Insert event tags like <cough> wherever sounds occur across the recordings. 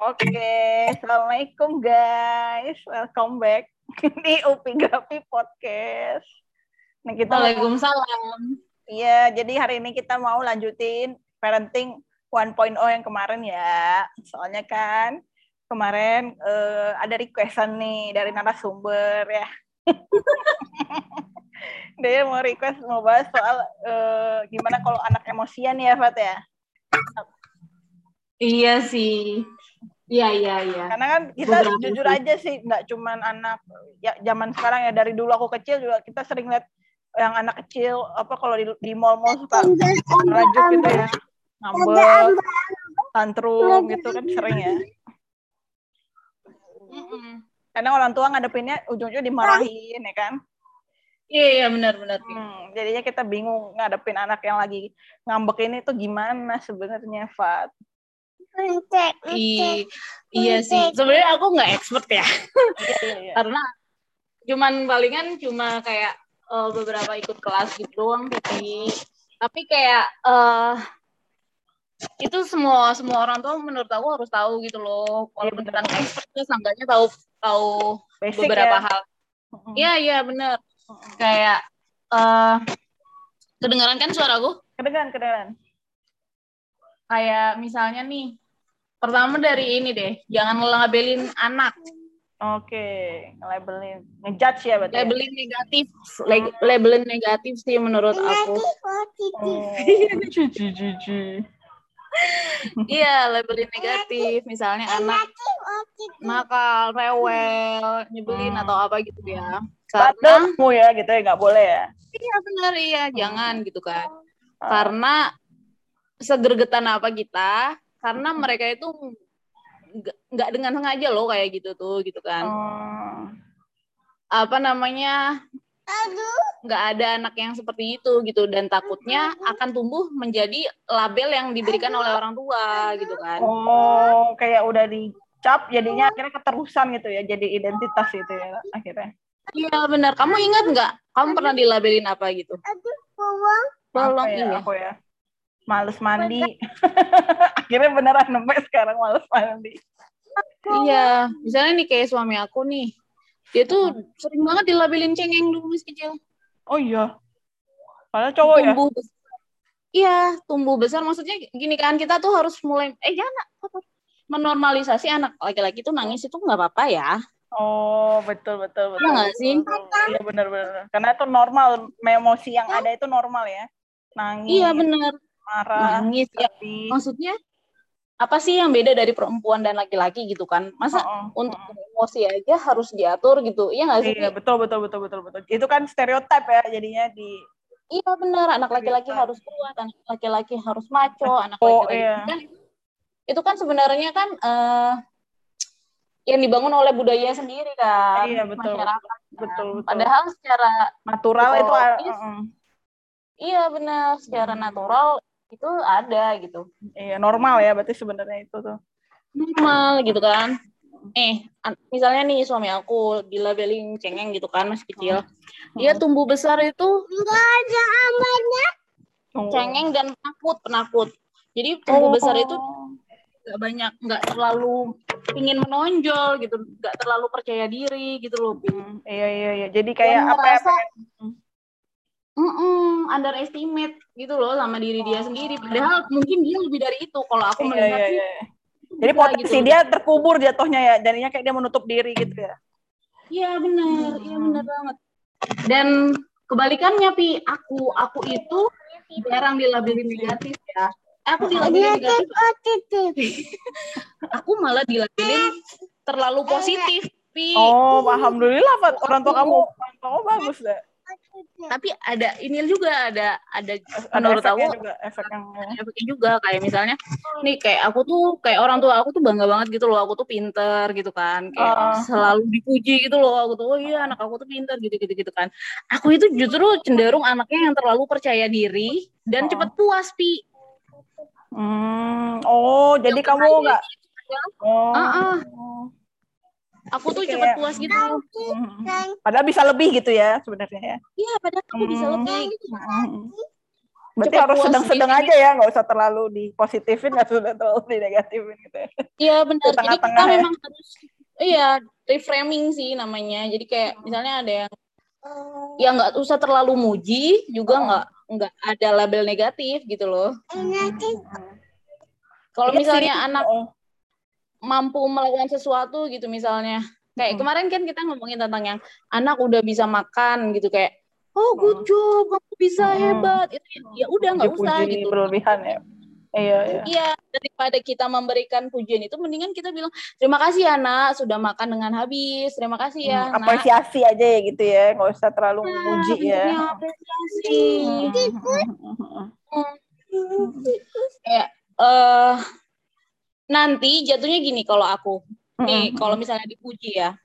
Oke, Assalamualaikum guys. Welcome back <laughs> di Upi Gapi Podcast. Nah, kita Waalaikumsalam. Iya, jadi hari ini kita mau lanjutin parenting 1.0 yang kemarin ya. Soalnya kan kemarin uh, ada requestan nih dari narasumber ya. <laughs> Dia mau request mau bahas soal uh, gimana kalau anak emosian ya, Fat ya. Iya sih. Iya iya iya. Karena kan kita Beberapa jujur sih. aja sih nggak cuman anak ya zaman sekarang ya dari dulu aku kecil juga kita sering lihat yang anak kecil apa kalau di, di mall-mall suka rajuk gitu ya ngambek tantrum gitu kan sering ya. Karena orang tua ngadepinnya ujung-ujungnya dimarahin ya kan. Iya iya benar benar. Hmm, jadinya kita bingung ngadepin anak yang lagi ngambek ini tuh gimana sebenarnya Fat. I, iya sih. Sebenarnya aku nggak expert ya. Iya, iya, iya. Karena cuman palingan cuma kayak uh, beberapa ikut kelas gitu doang tapi tapi kayak uh, itu semua semua orang tuh menurut aku harus tahu gitu loh. Kalau beneran expert seenggaknya tahu tahu Basic beberapa ya. hal. Iya iya bener. Kayak uh, kedengaran kan suara aku? Kedengaran kedengaran kayak misalnya nih pertama dari ini deh jangan ngelabelin anak Oke, labelin, ngejudge ya berarti. Ya? Labelin ya? negatif, Lag, labelin negatif sih menurut aku. Oh. <laughs> iya, labelin negatif. Misalnya anak nakal, rewel, nyebelin hmm. atau apa gitu ya. Karena mau ya gitu ya, nggak boleh ya. Iya benar iya, jangan gitu kan. Hmm. Karena segergetan apa kita, karena mereka itu nggak dengan sengaja loh kayak gitu tuh gitu kan. Oh. apa namanya? Nggak ada anak yang seperti itu gitu dan takutnya akan tumbuh menjadi label yang diberikan oleh orang tua gitu kan. Oh kayak udah dicap jadinya akhirnya keterusan gitu ya jadi identitas itu ya akhirnya. Iya benar. Kamu ingat nggak? Kamu pernah dilabelin apa gitu? Bolong ya, iya. aku ya males mandi. <laughs> Akhirnya beneran sampai sekarang males mandi. Iya, misalnya nih kayak suami aku nih, dia tuh hmm. sering banget dilabelin cengeng dulu masih kecil. Oh iya, padahal cowok ya? tumbuh ya? Besar. Iya, tumbuh besar. Maksudnya gini kan, kita tuh harus mulai, eh jangan, menormalisasi anak laki-laki tuh nangis itu nggak apa-apa ya. Oh betul betul betul. Iya sih? Iya benar-benar. Karena itu normal, emosi yang ada itu normal ya. Nangis. Iya benar marah, nangis ya. Maksudnya apa sih yang beda dari perempuan dan laki-laki gitu kan? Masa oh, oh, untuk oh. emosi aja harus diatur gitu? Iya nggak sih? Iya, betul betul betul betul betul. Itu kan stereotip ya jadinya di Iya benar, anak laki-laki harus kuat, anak laki-laki harus maco, anak laki-laki iya. kan itu kan sebenarnya kan uh, yang dibangun oleh budaya sendiri kan iya, betul, masyarakat. Betul, kan. betul, betul. Padahal secara natural itu uh, Iya benar, secara natural itu ada gitu. Iya normal ya berarti sebenarnya itu tuh. Normal gitu kan. Eh, misalnya nih suami aku dilabeling cengeng gitu kan masih kecil. Hmm. Dia tumbuh besar itu enggak ada amannya. Oh. Cengeng dan penakut, penakut. Jadi tumbuh oh. besar itu nggak banyak, nggak terlalu ingin menonjol gitu, nggak terlalu percaya diri gitu loh. Hmm. Iya iya iya. Jadi kayak apa ya? Mm underestimate gitu loh sama diri dia sendiri. Padahal mungkin dia lebih dari itu. Kalau aku iya, melihat iya, iya. Jadi potensi gitu. dia terkubur jatuhnya ya, jadinya kayak dia menutup diri gitu ya. Iya benar, iya hmm. benar banget. Dan kebalikannya pi, aku aku itu jarang dilabeli negatif ya. Aku dilabeli negatif. <laughs> aku malah dilabelin terlalu positif. Pi. Oh, alhamdulillah, Orang tua kamu, orang tua kamu bagus deh tapi ada ini juga ada ada, ada menurut aku juga, efek yang efeknya juga kayak misalnya nih kayak aku tuh kayak orang tua aku tuh bangga banget gitu loh aku tuh pinter gitu kan kayak uh. selalu dipuji gitu loh aku tuh oh iya anak aku tuh pinter gitu gitu gitu kan aku itu justru cenderung anaknya yang terlalu percaya diri dan uh. cepet puas pi hmm. oh jadi kamu nggak oh. uh -uh aku tuh kayak, cepet puas gitu padahal bisa lebih gitu ya sebenarnya ya iya padahal aku hmm. bisa lebih gitu Berarti harus sedang-sedang aja ya, nggak usah terlalu di positifin, nggak usah terlalu di negatifin gitu ya. Iya benar. Jadi kita ya. memang harus, iya reframing sih namanya. Jadi kayak hmm. misalnya ada yang ya nggak usah terlalu muji, juga oh. nggak hmm. nggak ada label negatif gitu loh. Hmm. Kalau iya misalnya sih. anak oh. Mampu melakukan sesuatu gitu misalnya, kayak hmm. kemarin kan kita ngomongin tentang yang anak udah bisa makan gitu kayak oh good job kamu bisa hmm. hebat. Itu ya udah nggak usah gitu. berlebihan ya. Iya iya. Iya daripada kita memberikan pujian itu mendingan kita bilang terima kasih ya nak sudah makan dengan habis. Terima kasih ya hmm, apresiasi aja ya gitu ya nggak usah terlalu nah, memuji ya. apresiasi. Hmm. ya uh, nanti jatuhnya gini kalau aku nih kalau misalnya dipuji ya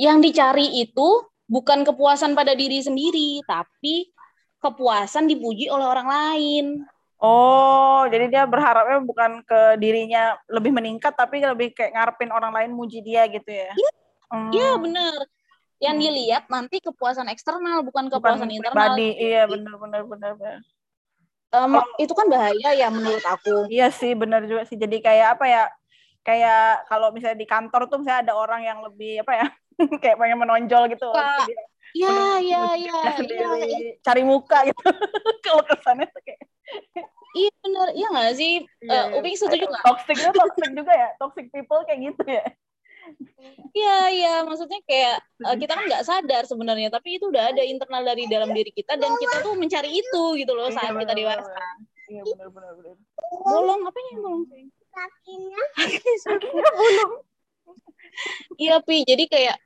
yang dicari itu bukan kepuasan pada diri sendiri, tapi kepuasan dipuji oleh orang lain. Oh, jadi dia berharapnya bukan ke dirinya lebih meningkat, tapi lebih kayak ngarepin orang lain muji dia gitu ya? Iya, hmm. ya, bener. Yang hmm. dilihat nanti kepuasan eksternal, bukan kepuasan bukan internal. Pribadi, iya bener, bener, bener. Um, oh. Itu kan bahaya ya menurut aku. Iya sih, bener juga sih. Jadi kayak apa ya, kayak kalau misalnya di kantor tuh misalnya ada orang yang lebih apa ya, <laughs> kayak pengen menonjol gitu Iya, iya, iya. Cari muka gitu. <laughs> Kalau kesannya tuh kayak Iya benar, iya nggak sih? Yeah, uh, Uping setuju nggak? Toxic itu toxic juga ya, toxic people kayak gitu ya. Iya iya, maksudnya kayak uh, kita kan nggak sadar sebenarnya, tapi itu udah ada internal dari dalam diri kita dan kita tuh mencari itu gitu loh saat iya, kita dewasa. Iya benar benar benar. Bolong apa yang bolong sih? Kakinya. Kakinya bolong. Iya pi, jadi kayak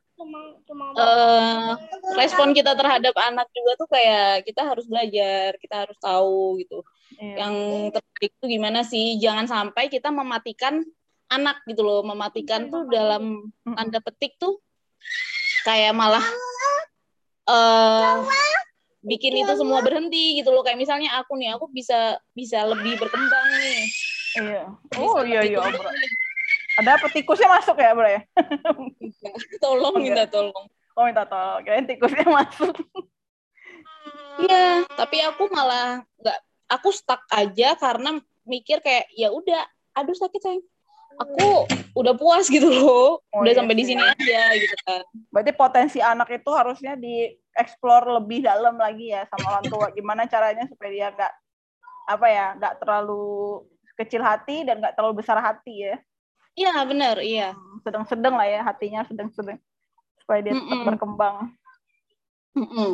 uh, respon kita terhadap anak juga tuh kayak kita harus belajar, kita harus tahu gitu. Iya. Yang terbaik itu gimana sih? Jangan sampai kita mematikan anak gitu loh, mematikan tuh dalam tanda petik tuh kayak malah uh, bikin itu semua berhenti gitu loh. Kayak misalnya aku nih, aku bisa bisa lebih berkembang nih. Iya. Oh iya iya. Ada apa tikusnya masuk ya, Bro ya? <laughs> tolong minta tolong. Oh, minta tolong. Kayaknya tikusnya masuk. Iya, tapi aku malah nggak aku stuck aja karena mikir kayak ya udah, aduh sakit sayang. Aku udah puas gitu loh, oh, udah iya, sampai di sini aja gitu kan. Berarti potensi anak itu harusnya dieksplor lebih dalam lagi ya sama orang tua. Gimana caranya supaya dia nggak apa ya, nggak terlalu kecil hati dan nggak terlalu besar hati ya. Iya benar, iya. Sedang-sedang lah ya hatinya sedang-sedang supaya dia tetap mm -mm. berkembang. Mm -mm.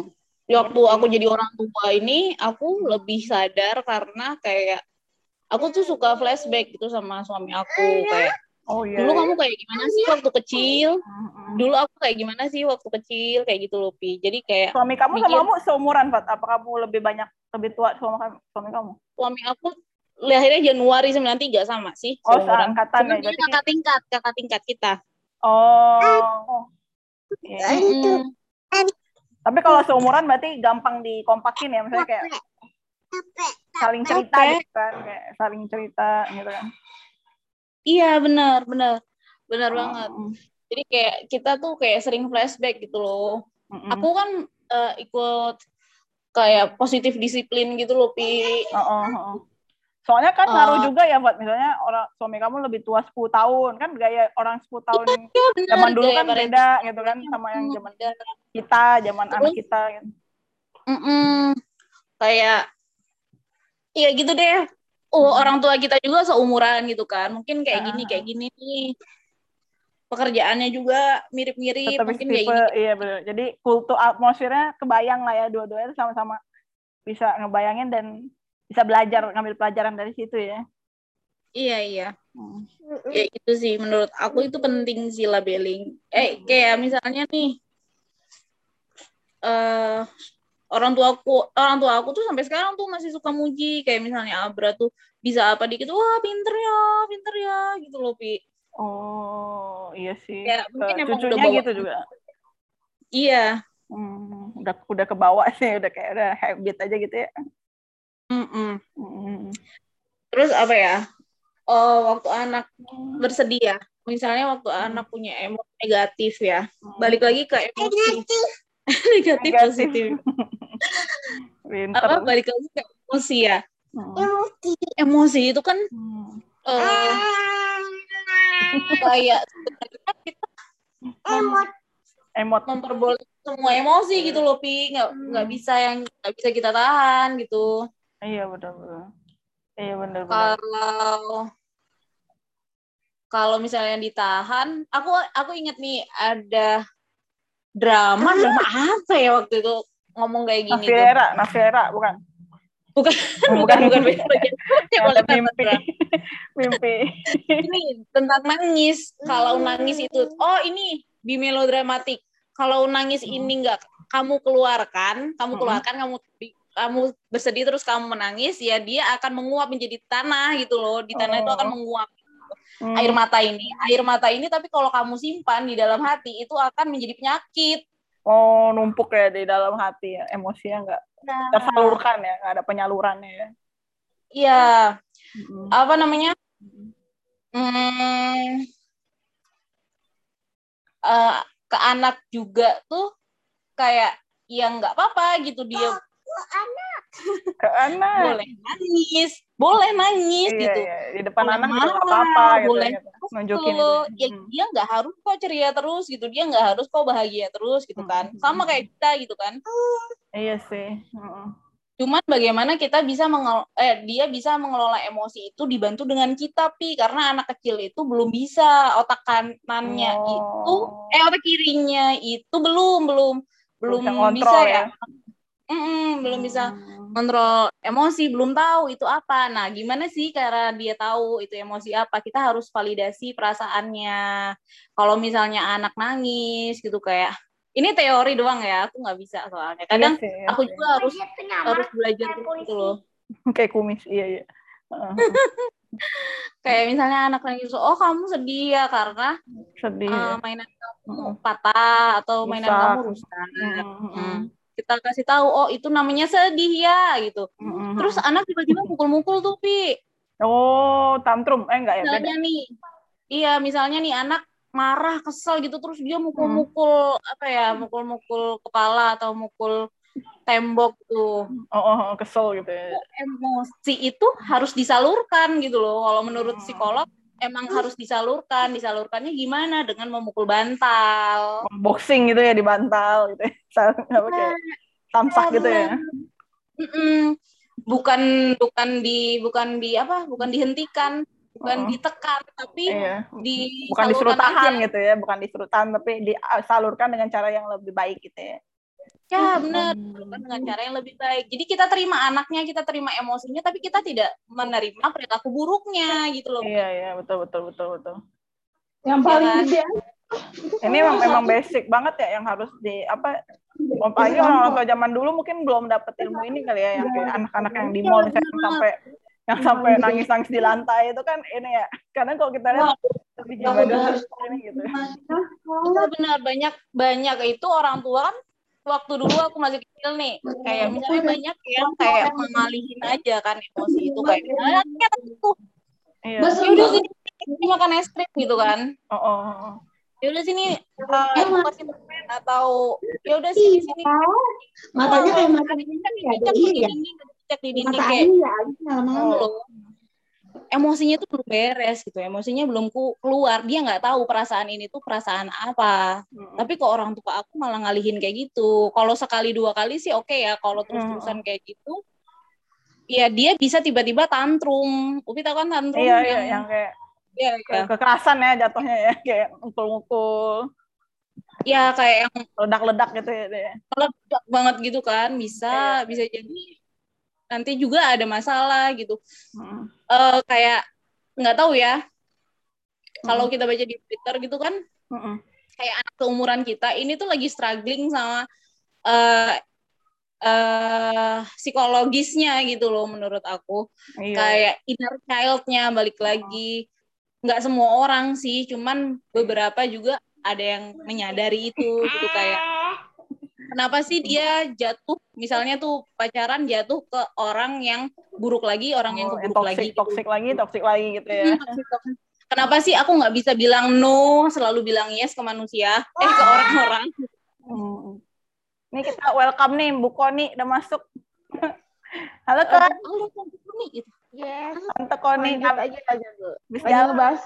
Waktu aku jadi orang tua ini, aku lebih sadar karena kayak aku tuh suka flashback gitu sama suami aku kayak Oh, iya, dulu iya. kamu kayak gimana sih waktu kecil? Dulu aku kayak gimana sih waktu kecil kayak gitu loh Pi. Jadi kayak suami kamu mikir, sama kamu seumuran Fat? Apa kamu lebih banyak lebih tua sama suami kamu? Suami aku lahirnya Januari 93 sama sih. Oh, seangkatan ya. Jadi kakak tingkat, kakak tingkat kita. Oh. Ya, itu. Tapi kalau seumuran berarti gampang dikompakin ya, misalnya kayak saling cerita gitu kan, kayak saling cerita gitu kan. Iya, benar, benar. Benar oh. banget. Jadi kayak kita tuh kayak sering flashback gitu loh. Mm -mm. Aku kan uh, ikut kayak positif disiplin gitu loh, Pi. Oh, oh, oh. Soalnya kan ngaruh uh, juga ya buat misalnya orang suami kamu lebih tua 10 tahun kan gaya orang 10 tahun iya, iya, zaman dulu kan beda gitu kan sama yang zaman kita, zaman Terus, anak kita gitu. Mm -mm, kayak iya gitu deh. Oh, orang tua kita juga seumuran gitu kan. Mungkin kayak gini, kayak gini nih. Pekerjaannya juga mirip-mirip, mungkin kayak gini. Iya benar. Jadi kultur atmosfernya kebayang lah ya dua-duanya sama-sama bisa ngebayangin dan bisa belajar ngambil pelajaran dari situ ya iya iya hmm. ya itu sih menurut aku itu penting sih labeling eh kayak misalnya nih uh, orang tua aku orang tua aku tuh sampai sekarang tuh masih suka muji. Kayak misalnya Abra tuh bisa apa dikit wah pinter ya pinter ya gitu loh pi. Oh iya sih. Ya, mungkin cucunya udah gitu juga. Iya. Hmm, udah udah kebawa sih udah kayak udah habit aja gitu ya. Mm-mm. Mm-mm. Terus apa ya? Oh, waktu anak bersedia, misalnya waktu mm. anak punya emosi negatif ya, balik lagi ke emosi. Negatif, <laughs> negatif positif. <laughs> Pinter. apa balik lagi ke emosi ya Hmm. emosi emosi itu kan Hmm. eh, kayak sebenarnya kita mem- Emot. memperbolehkan semua emosi gitu loh pi nggak nggak Hmm. bisa yang nggak bisa kita tahan gitu Iya benar benar. Iya benar benar. kalau kalau misalnya ditahan aku aku inget nih ada drama drama apa ya waktu itu ngomong kayak gini tuh? Naviera, Naviera bukan. bukan Oh, bukan bukan. bagian boleh <laughs> mimpi. <laughs> mimpi. ini tentang nangis. Kalau nangis itu oh ini di melodramatik. Kalau nangis ini nggak kamu keluarkan kamu Hmm. keluarkan kamu kamu bersedih terus kamu menangis ya dia akan menguap menjadi tanah gitu loh. Di tanah itu akan Oh. menguap Hmm. air mata ini air mata ini tapi kalau kamu simpan di dalam hati itu akan menjadi penyakit Oh, numpuk ya di dalam hati ya. Emosinya nggak Nah. tersalurkan ya, nggak ada penyalurannya ya. iya Mm-mm. apa namanya hmm, eh, ke anak juga tuh kayak ya nggak apa-apa gitu dia Ke anak. Boleh nangis boleh nangis Iya, gitu iya. Di depan Boleh anak marah, apa-apa gitu. boleh gitu. Nunjukin itu. Ya. Hmm. dia nggak harus kok ceria terus gitu dia nggak harus kok bahagia terus gitu kan Hmm. sama kayak kita gitu kan Iya sih. Mm-mm. cuman bagaimana kita bisa mengel eh dia bisa mengelola emosi itu dibantu dengan kita pi karena anak kecil itu belum bisa otak kanannya Oh. itu eh otak kirinya itu belum belum belum bisa bisa, ya, ya. Mm-mm, belum bisa Hmm. kontrol emosi belum tahu itu apa nah gimana sih cara dia tahu itu emosi apa kita harus validasi perasaannya kalau misalnya anak nangis gitu kayak ini teori doang ya aku nggak bisa soalnya kadang Iya sih, iya aku juga harus harus belajar gitu loh <laughs> kayak kumis. Iya, iya. Heeh. <laughs> kayak misalnya anak nangis oh kamu sedih ya karena Sedih. uh, ya. mainan kamu patah atau mainan Rusak. kamu rusak Mm-mm. Hmm. Kita kasih tahu oh itu namanya sedih ya gitu Mm-mm. terus anak tiba-tiba mukul-mukul tuh pi Oh, tantrum. Eh, enggak ya, beda. misalnya nih iya misalnya nih anak marah kesel gitu terus dia Hmm. mukul-mukul apa ya mukul-mukul kepala atau mukul tembok tuh Oh, oh, oh, kesel gitu ya. emosi itu harus disalurkan gitu loh kalau menurut Hmm. Emang harus disalurkan disalurkannya gimana dengan memukul bantal Boxing gitu ya di bantal gitu ya. <laughs> Apa kayak tamsak gitu ya. Mm-mm. bukan bukan di bukan di apa bukan dihentikan bukan Oh. ditekan tapi Iya. di Bukan disuruh tahan aja. gitu ya, bukan disuruh tahan tapi disalurkan dengan cara yang lebih baik gitu ya. Ya benar Hmm. Disalurkan dengan cara yang lebih baik. Jadi kita terima anaknya kita terima emosinya tapi kita tidak menerima perilaku buruknya gitu loh. Iya, iya, betul betul betul betul. Yang Ya paling kan? gede Ini memang memang basic banget ya yang harus di apa apalagi orang tua zaman dulu mungkin belum dapat ilmu ini kali ya yang kayak anak-anak yang di mall misalnya yang sampai yang sampai nangis-nangis di lantai itu kan ini ya. Kadang kalau kita lihat lebih juga ini gitu. Iya benar banyak banyak. Itu orang tua kan waktu dulu aku masih kecil nih kayak misalnya banyak yang kayak mengalihin aja kan emosi itu kayak anaknya tuh iya. Ya udah sini sini makan es krim gitu kan. Oh, oh, oh. ya udah sini uh, aku kasih permen atau ya udah sini sini. Matanya kayak mata Cek ini ya, cek ada di iya. dinding cek di dinding Mata kayak ini ya, lama-lama. Emosinya tuh belum beres gitu emosinya belum ku- keluar. Dia nggak tahu perasaan ini tuh perasaan apa. Mm. tapi kok orang tua aku malah ngalihin kayak gitu. Kalau sekali dua kali sih oke ya kalau terus terusan kayak gitu ya dia bisa tiba-tiba tantrum. Upi tahu kan tantrum iya iya yang, yang kayak ya, ya. kekerasan ya jatuhnya ya kayak mukul-mukul ya kayak yang ledak-ledak gitu ya deh. meledak banget gitu kan bisa bisa jadi nanti juga ada masalah gitu. Mm. Eh kayak nggak tahu ya. Kalau kita baca di Twitter gitu kan Mm-mm. kayak anak keumuran kita ini tuh lagi struggling sama eh eh psikologisnya gitu loh menurut aku. Iya. kayak inner child-nya balik lagi. Nggak semua orang sih cuman beberapa juga ada yang menyadari itu gitu kayak kenapa sih dia jatuh misalnya tuh pacaran jatuh ke orang yang buruk lagi orang yang Oh, keburuk toxic, lagi gitu. toxic lagi, toxic lagi gitu ya. Hmm, toxic, toxic. Kenapa sih aku nggak bisa bilang no, selalu bilang yes ke manusia, eh ke orang-orang? Hmm. Ini kita welcome nih, Bu Koni udah masuk. <laughs> Halo Kon, halo tante Koni gitu Yes. Tante Koni, aja aja Bu. bisa ngebahas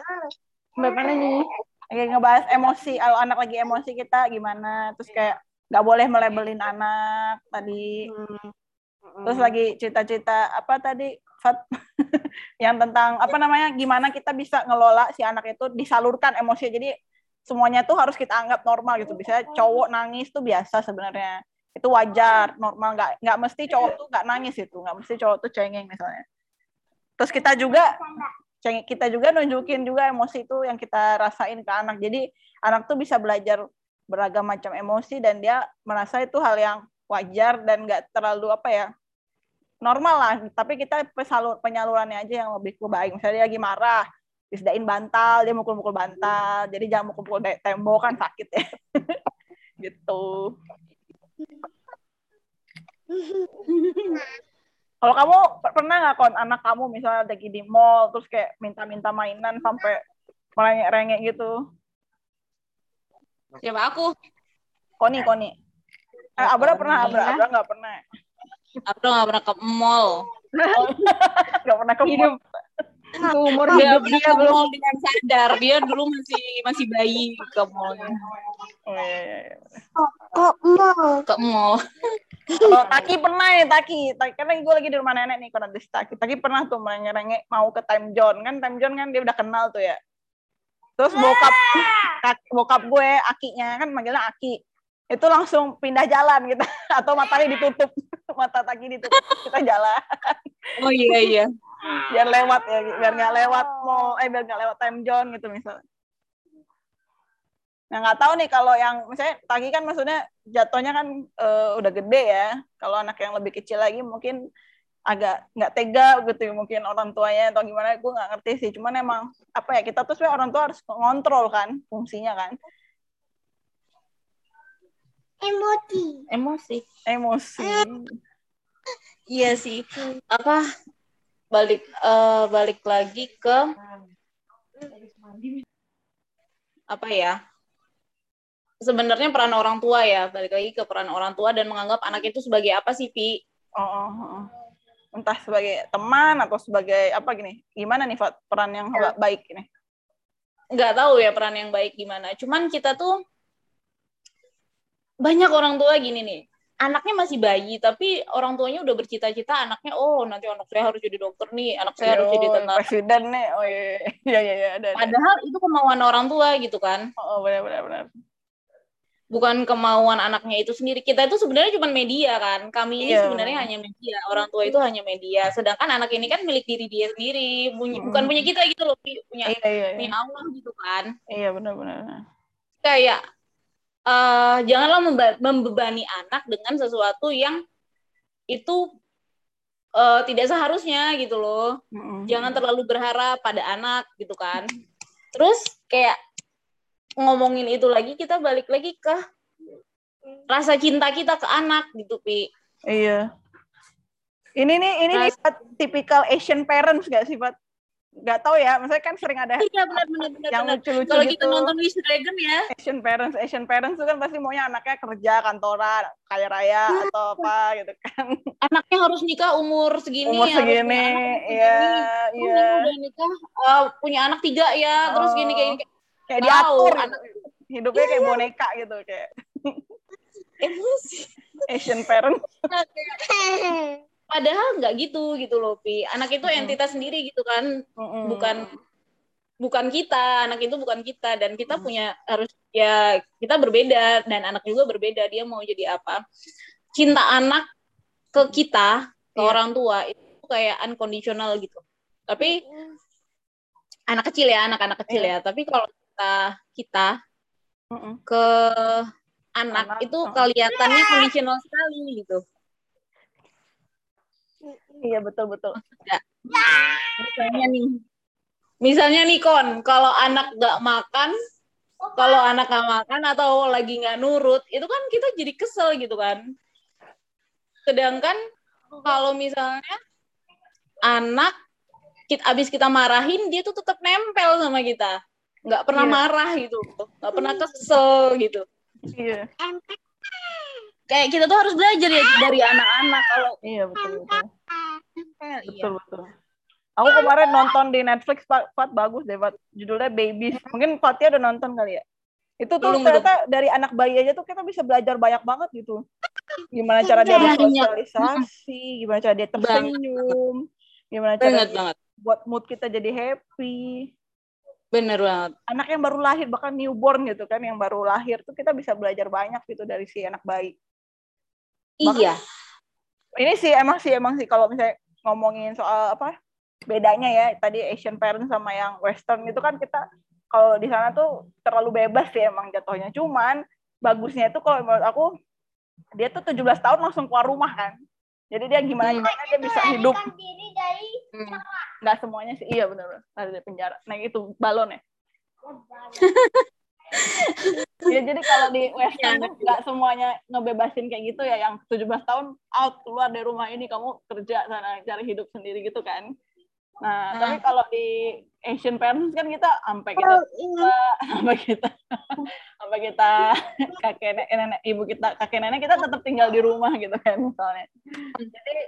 Mbak mana nih? lagi ngebahas emosi kalau anak lagi emosi kita gimana terus kayak nggak boleh melebelin anak tadi. Terus lagi cita-cita apa tadi Fat? <laughs> Yang tentang apa namanya gimana kita bisa ngelola si anak itu disalurkan emosi jadi semuanya tuh harus kita anggap normal gitu. Bisa cowok nangis tuh biasa sebenarnya. Itu wajar normal. Nggak nggak mesti cowok tuh nggak nangis itu. Nggak mesti cowok tuh cengeng misalnya. Terus kita juga kita juga nunjukin juga emosi itu yang kita rasain ke anak. Jadi anak tuh bisa belajar beragam macam emosi dan dia merasa itu hal yang wajar dan nggak terlalu apa ya normal lah. Tapi kita pesalur penyalurannya aja yang lebih baik. Misalnya dia lagi marah disediain bantal dia mukul-mukul bantal. Jadi jangan mukul-mukul tembok kan sakit ya. <laughs> Gitu. Kalau kamu per- pernah nggak kon anak kamu misalnya lagi di mall terus kayak minta-minta mainan sampai merengek-rengek gitu siapa? Aku. Koni Koni. Eh, Abra pernah Abra? Abra nggak pernah? Aku nggak pernah ke mall. <laughs> Nggak pernah ke mall. Umur dia hidup dia dia belum. mall dengan sadar. Dia dulu masih masih bayi ke mall. Oh, iya, iya, iya. kok mau. ke mall. Kalau Taki pernah ya Taki, Taki karena gue lagi di rumah nenek nih kalau di Taki. Taki pernah tuh merengek-rengek mau ke Time John kan Time John kan dia udah kenal tuh ya. Terus bokap bokap gue akinya kan manggilnya Aki. Itu langsung pindah jalan gitu <laughs> atau matanya ditutup. <laughs> Mata Taki ditutup kita jalan oh iya iya <laughs> biar lewat ya biar nggak lewat mall eh biar nggak lewat Time John gitu misalnya. Nah nggak tahu nih kalau yang misalnya Taki kan maksudnya jatuhnya kan eh, udah gede ya. Kalau anak yang lebih kecil lagi mungkin agak nggak tega gitu ya, mungkin orang tuanya atau gimana gue nggak ngerti sih. Cuman emang apa ya kita tuh sebenarnya orang tua harus ngontrol kan fungsinya kan Emosi. emosi emosi. iya sih apa balik eh, balik lagi ke apa ya sebenarnya peran orang tua ya balik lagi ke peran orang tua dan menganggap anak itu sebagai apa sih pi Oh, oh, oh. Entah sebagai teman atau sebagai apa gini? Gimana nih Fat, peran yang Ya. baik ini? nggak tahu ya peran yang baik gimana cuman kita tuh banyak orang tua gini nih anaknya masih bayi tapi orang tuanya udah bercita-cita anaknya oh nanti anak saya harus jadi dokter nih anak saya harus jadi Yo, tentara presiden nih. Oh iya iya iya iya ada. ada. padahal itu kemauan orang tua gitu kan Oh, oh benar benar benar. Bukan kemauan anaknya itu sendiri kita itu sebenarnya cuma media kan kami ini Iya. sebenarnya hanya media orang tua itu hanya media sedangkan anak ini kan milik diri dia sendiri punya, Mm. bukan punya kita gitu loh punya Iya iya punya iya. Allah gitu kan Iya benar benar. kayak eh janganlah membebani anak dengan sesuatu yang itu eh, tidak seharusnya gitu loh Mm-mm. jangan terlalu berharap pada anak gitu kan terus kayak ngomongin itu lagi kita balik lagi ke rasa cinta kita ke anak gitu pi Iya. Ini nih ini nih tipikal Asian parents gak sih Fat? Gak tahu ya, maksudnya kan sering ada iya benar benar benar yang lucu-lucu kalau gitu. kita nonton Wish Dragon ya Asian parents, Asian parents itu kan pasti maunya anaknya kerja kantoran, kaya raya atau apa gitu kan. anaknya harus nikah umur segini Umur punya segini, iya, iya. ini udah nikah eh, punya anak tiga ya terus Oh. gini kayak gini Kayak Tahu, diatur anak-. Hidupnya kayak boneka gitu kayak. Emosi. Asian parents. padahal nggak gitu gitu loh pi. Anak itu entitas sendiri gitu kan. Mm-mm. bukan bukan kita. Anak itu bukan kita. Dan kita Hmm. punya harus ya kita berbeda. Dan anak juga berbeda. Dia mau jadi apa. Cinta anak ke kita ke Iya. orang tua itu kayak unconditional gitu. Tapi anak kecil ya anak-anak kecil Iya. ya. Tapi kalau kita kita Mm-mm. ke anak, Anak, itu kelihatannya conditional sekali gitu Iya betul betul. misalnya nih misalnya nih kon kalau anak nggak makan kalau anak nggak makan atau lagi nggak nurut itu kan kita jadi kesel gitu kan sedangkan kalau misalnya anak kita abis kita marahin dia tuh tetap nempel sama kita nggak pernah Iya. marah gitu nggak pernah kesel gitu Iya. kayak kita tuh harus belajar ya dari anak-anak kalau Iya betul betul. Iya. betul betul aku kemarin nonton di Netflix Fat, Fat bagus deh Fat. judulnya Babies mungkin Fatia udah nonton kali ya itu tuh Belum, ternyata dari anak bayi aja tuh kita bisa belajar banyak banget gitu gimana cara dia Banyak. bersosialisasi gimana cara dia tersenyum gimana cara banget. buat mood kita jadi happy Bener banget. anak yang baru lahir bahkan newborn gitu kan yang baru lahir tuh kita bisa belajar banyak gitu dari si anak bayi Bahkan- Iya. ini sih emang sih emang sih kalau misalnya ngomongin soal apa bedanya ya tadi Asian parents sama yang Western itu kan kita kalau di sana tuh terlalu bebas sih emang jatuhnya cuman bagusnya itu kalau menurut aku dia tuh 17 tahun langsung keluar rumah kan jadi dia gimana Hmm. gimana dia bisa hidup. diri dari Hmm. nggak semuanya sih iya benar benar dari penjara. Nah itu balon ya. <laughs> Ya jadi kalau di Western tuh nggak semuanya ngebebasin kayak gitu ya yang 17 tahun out keluar dari rumah ini kamu kerja sana cari hidup sendiri gitu kan nah Nah. tapi kalau di Asian parents kan kita sampai kita tua, <laughs> sampai kita sampai kita <laughs> kakek nenek, nenek ibu kita kakek nenek kita tetap tinggal di rumah gitu kan misalnya. Jadi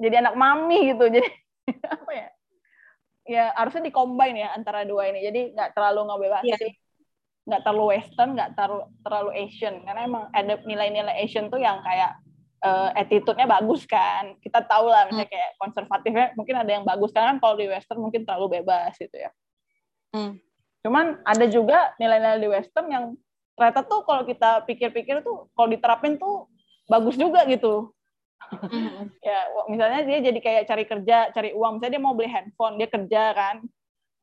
jadi anak mami gitu jadi <laughs> apa ya? Ya harusnya dikombin ya antara dua ini. Jadi nggak terlalu ngebebasin nggak terlalu western nggak terlalu terlalu Asian. Karena emang ada nilai-nilai Asian tuh yang kayak eh, attitude-nya bagus kan. Kita tahu lah misalnya kayak konservatifnya mungkin ada yang bagus karena kan. Kalau di western mungkin terlalu bebas gitu ya. Hmm. cuman ada juga nilai-nilai di western yang ternyata tuh kalau kita pikir-pikir tuh kalau diterapin tuh bagus juga gitu. Hmm. <laughs> ya misalnya dia jadi kayak cari kerja cari uang. Misalnya dia mau beli handphone dia kerja kan.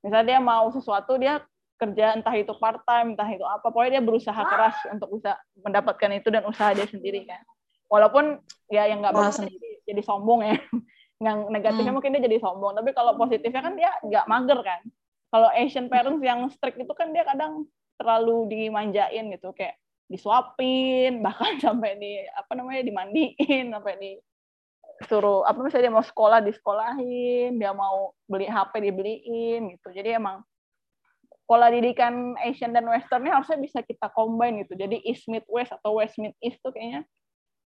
Misalnya dia mau sesuatu dia kerja entah itu part time entah itu apa. Pokoknya dia berusaha keras untuk bisa mendapatkan itu dan usaha dia sendiri kan walaupun ya yang nggak bagus jadi, jadi sombong ya. <laughs> Yang negatifnya Hmm. mungkin dia jadi sombong tapi kalau positifnya kan dia nggak mager kan. Kalau Asian parents yang strict itu kan dia kadang terlalu dimanjain gitu kayak disuapin <laughs> bahkan sampai di apa namanya dimandiin sampai di suruh apa misalnya dia mau sekolah disekolahin dia mau beli HP dibeliin gitu. Jadi emang pola didikan Asian dan Westernnya harusnya bisa kita combine gitu. Jadi East Mid West atau West Mid East tuh kayaknya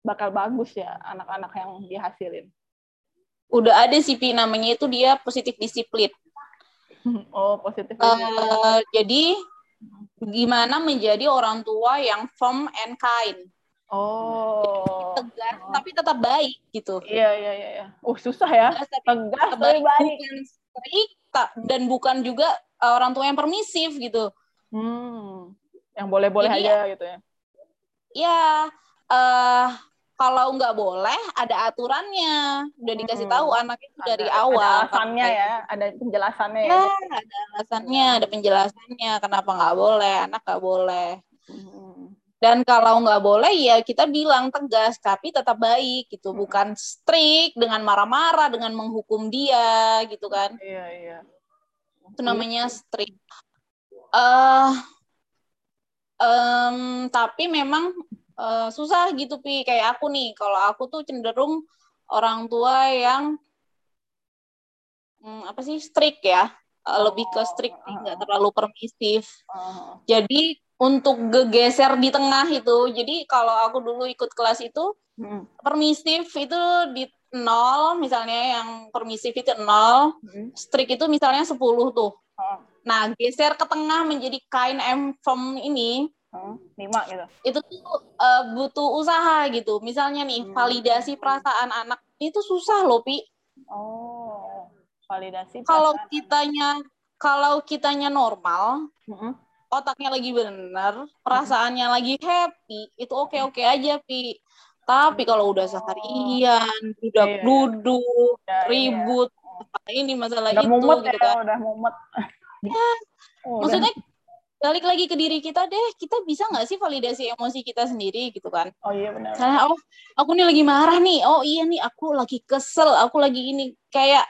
bakal bagus ya anak-anak yang dihasilin. Udah ada sih Pi. Namanya itu dia positif disiplin. <laughs> oh positif Eh, jadi gimana menjadi orang tua yang firm and kind, oh. Tegas tapi tetap baik gitu. iya iya iya iya. oh susah ya. Tegas tapi baik, baik. Dan bukan juga eh, orang tua yang permisif gitu. hmm. Yang boleh-boleh aja gitu ya. Ya eh kalau nggak boleh ada aturannya, udah dikasih Hmm. tahu anak itu dari Ada- awal. ada alasannya ya ada penjelasannya ya Ya, ada alasannya, ada penjelasannya kenapa nggak boleh, anak nggak boleh. Hmm. Dan kalau nggak boleh ya kita bilang tegas, tapi tetap baik gitu, bukan strict dengan marah-marah, dengan menghukum dia gitu kan. iya iya Itu namanya strict. eh em, tapi memang eh, susah gitu pi kayak aku nih. Kalau aku tuh cenderung orang tua yang hmm, apa sih strict ya, Eh, lebih ke strict, nggak terlalu permisif. Oh. Jadi untuk gegeser di tengah itu, jadi kalau aku dulu ikut kelas itu Hmm. permisif itu di nol, misalnya yang permisif itu nol, Hmm. strict itu misalnya 10 tuh. Oh. Nah, geser ke tengah menjadi kind and firm ini, Oh. lima gitu itu tuh eh, butuh usaha gitu. Misalnya nih, Hmm. validasi perasaan anak itu susah loh, Pi. oh validasi Kalau kitanya kalau kitanya normal, Mm-mm. otaknya lagi bener, perasaannya lagi happy, itu oke-oke aja, Pi. Tapi kalau udah seharian, udah Iya. duduk, Udah ini ya. ribut, masalah ini masalah udah itu mumet gitu ya kan. udah mumet Oh, udah. Balik lagi ke diri kita deh, kita bisa nggak sih validasi emosi kita sendiri gitu kan? oh iya benar Misalnya, oh aku nih lagi marah nih, oh iya nih aku lagi kesel, aku lagi ini kayak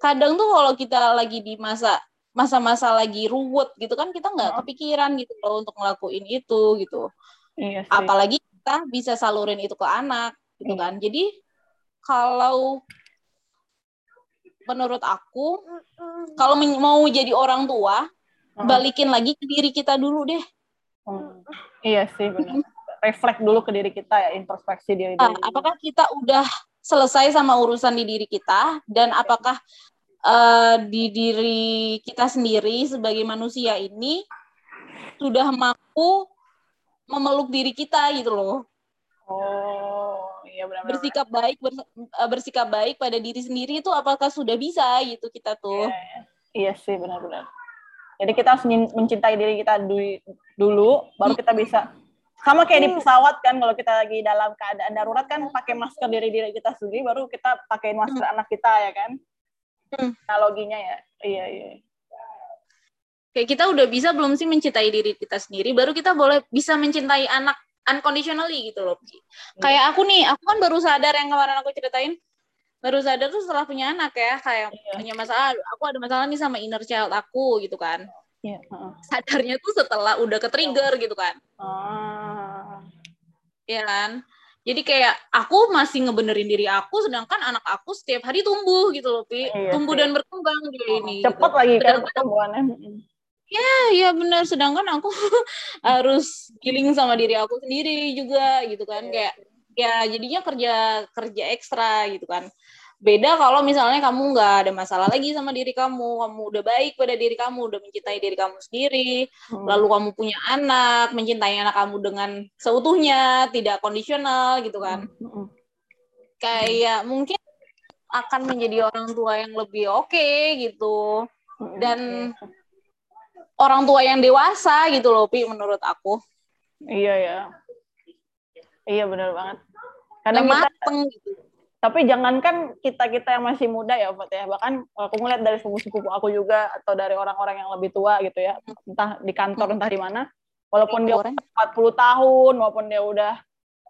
kadang tuh kalau kita lagi di masa masa-masa lagi ruwet gitu kan kita nggak Hmm. kepikiran gitu loh untuk ngelakuin itu gitu. iya sih Apalagi kita bisa salurin itu ke anak gitu Iya. kan. Jadi kalau menurut aku kalau men- mau jadi orang tua. Balikin lagi ke diri kita dulu deh. Hmm. iya sih benar reflect dulu ke diri kita ya introspeksi diri Nah, diri apakah kita udah selesai sama urusan di diri kita dan apakah uh, di diri kita sendiri sebagai manusia ini sudah mampu memeluk diri kita gitu loh. Oh, iya benar. Bersikap baik bers eh, bersikap baik pada diri sendiri itu apakah sudah bisa gitu kita tuh. Iya, iya. iya sih benar-benar. Jadi kita harus mencintai diri kita dulu baru kita bisa sama kayak di pesawat kan kalau kita lagi dalam keadaan darurat kan pakai masker diri diri kita sendiri baru kita pakai masker hmm. anak kita ya kan hmm. analoginya ya iya iya kayak kita udah bisa belum sih mencintai diri kita sendiri baru kita boleh bisa mencintai anak unconditionally gitu loh hmm. kayak aku nih aku kan baru sadar yang kemarin aku ceritain baru sadar tuh setelah punya anak ya kayak iya. punya masalah aku ada masalah nih sama inner child aku gitu kan Yeah. Uh. Sadarnya tuh setelah udah ke trigger gitu kan. Uh. Ya kan? Jadi kayak aku masih ngebenerin diri aku, sedangkan anak aku setiap hari tumbuh gitu loh, Pi. Iya, tumbuh iya. dan berkembang di oh, ini. Cepet gitu. lagi kan pertumbuhannya. Ya, ya benar. Sedangkan aku <laughs> harus giling sama diri aku sendiri juga gitu kan. Iya. Kayak ya jadinya kerja kerja ekstra gitu kan beda kalau misalnya kamu nggak ada masalah lagi sama diri kamu kamu udah baik pada diri kamu udah mencintai diri kamu sendiri hmm. lalu kamu punya anak mencintai anak kamu dengan seutuhnya tidak kondisional gitu kan hmm. hmm. kayak mungkin akan menjadi orang tua yang lebih oke okay, gitu hmm. dan orang tua yang dewasa gitu loh pi menurut aku iya ya iya benar banget karena kita mateng gitu tapi jangankan kita kita yang masih muda ya Pak ya. Bahkan aku ngeliat dari sepupu-sepupu aku juga atau dari orang-orang yang lebih tua gitu ya entah di kantor entah di mana walaupun dia 40 tahun maupun dia udah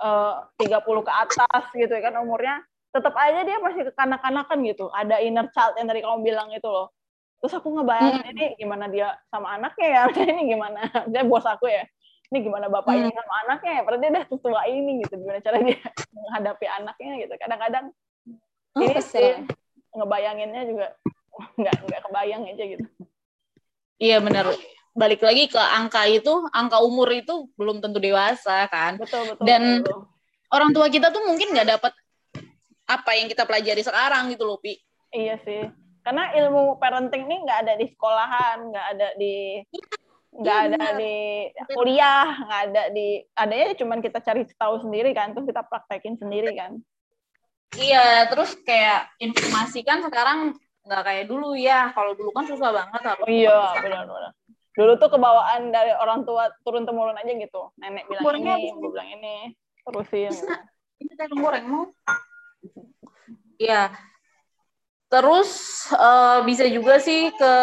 eh, uh, 30 ke atas gitu ya kan umurnya tetap aja dia masih kekanak-kanakan gitu. Ada inner child yang tadi kamu bilang itu loh. Terus aku ngebayangin hmm. ini gimana dia sama anaknya ya <laughs> ini gimana? Dia bos aku ya ini gimana bapak hmm. ini sama anaknya ya? Berarti dia tua ini gitu. Gimana cara dia <laughs> menghadapi anaknya? gitu. Kadang-kadang oh, ini sih ngebayanginnya juga <laughs> nggak nggak kebayang aja gitu. Iya benar balik lagi ke angka itu angka umur itu belum tentu dewasa kan? Betul betul dan betul. orang tua kita tuh mungkin nggak dapat apa yang kita pelajari sekarang gitu loh pi. Iya sih. Karena ilmu parenting ini nggak ada di sekolahan nggak ada di iya, nggak ya, ada bener. di kuliah nggak ada di adanya cuman kita cari tahu sendiri kan terus kita praktekin sendiri kan. Iya terus kayak informasi kan sekarang nggak kayak dulu ya. Kalau dulu kan susah banget harus oh, iya benar-benar. Dulu tuh kebawaan dari orang tua turun temurun aja gitu. Nenek bilang Gorengnya ini ibu bilang ini terusin. Ini teh goreng mau? Iya. Terus uh, bisa juga sih ke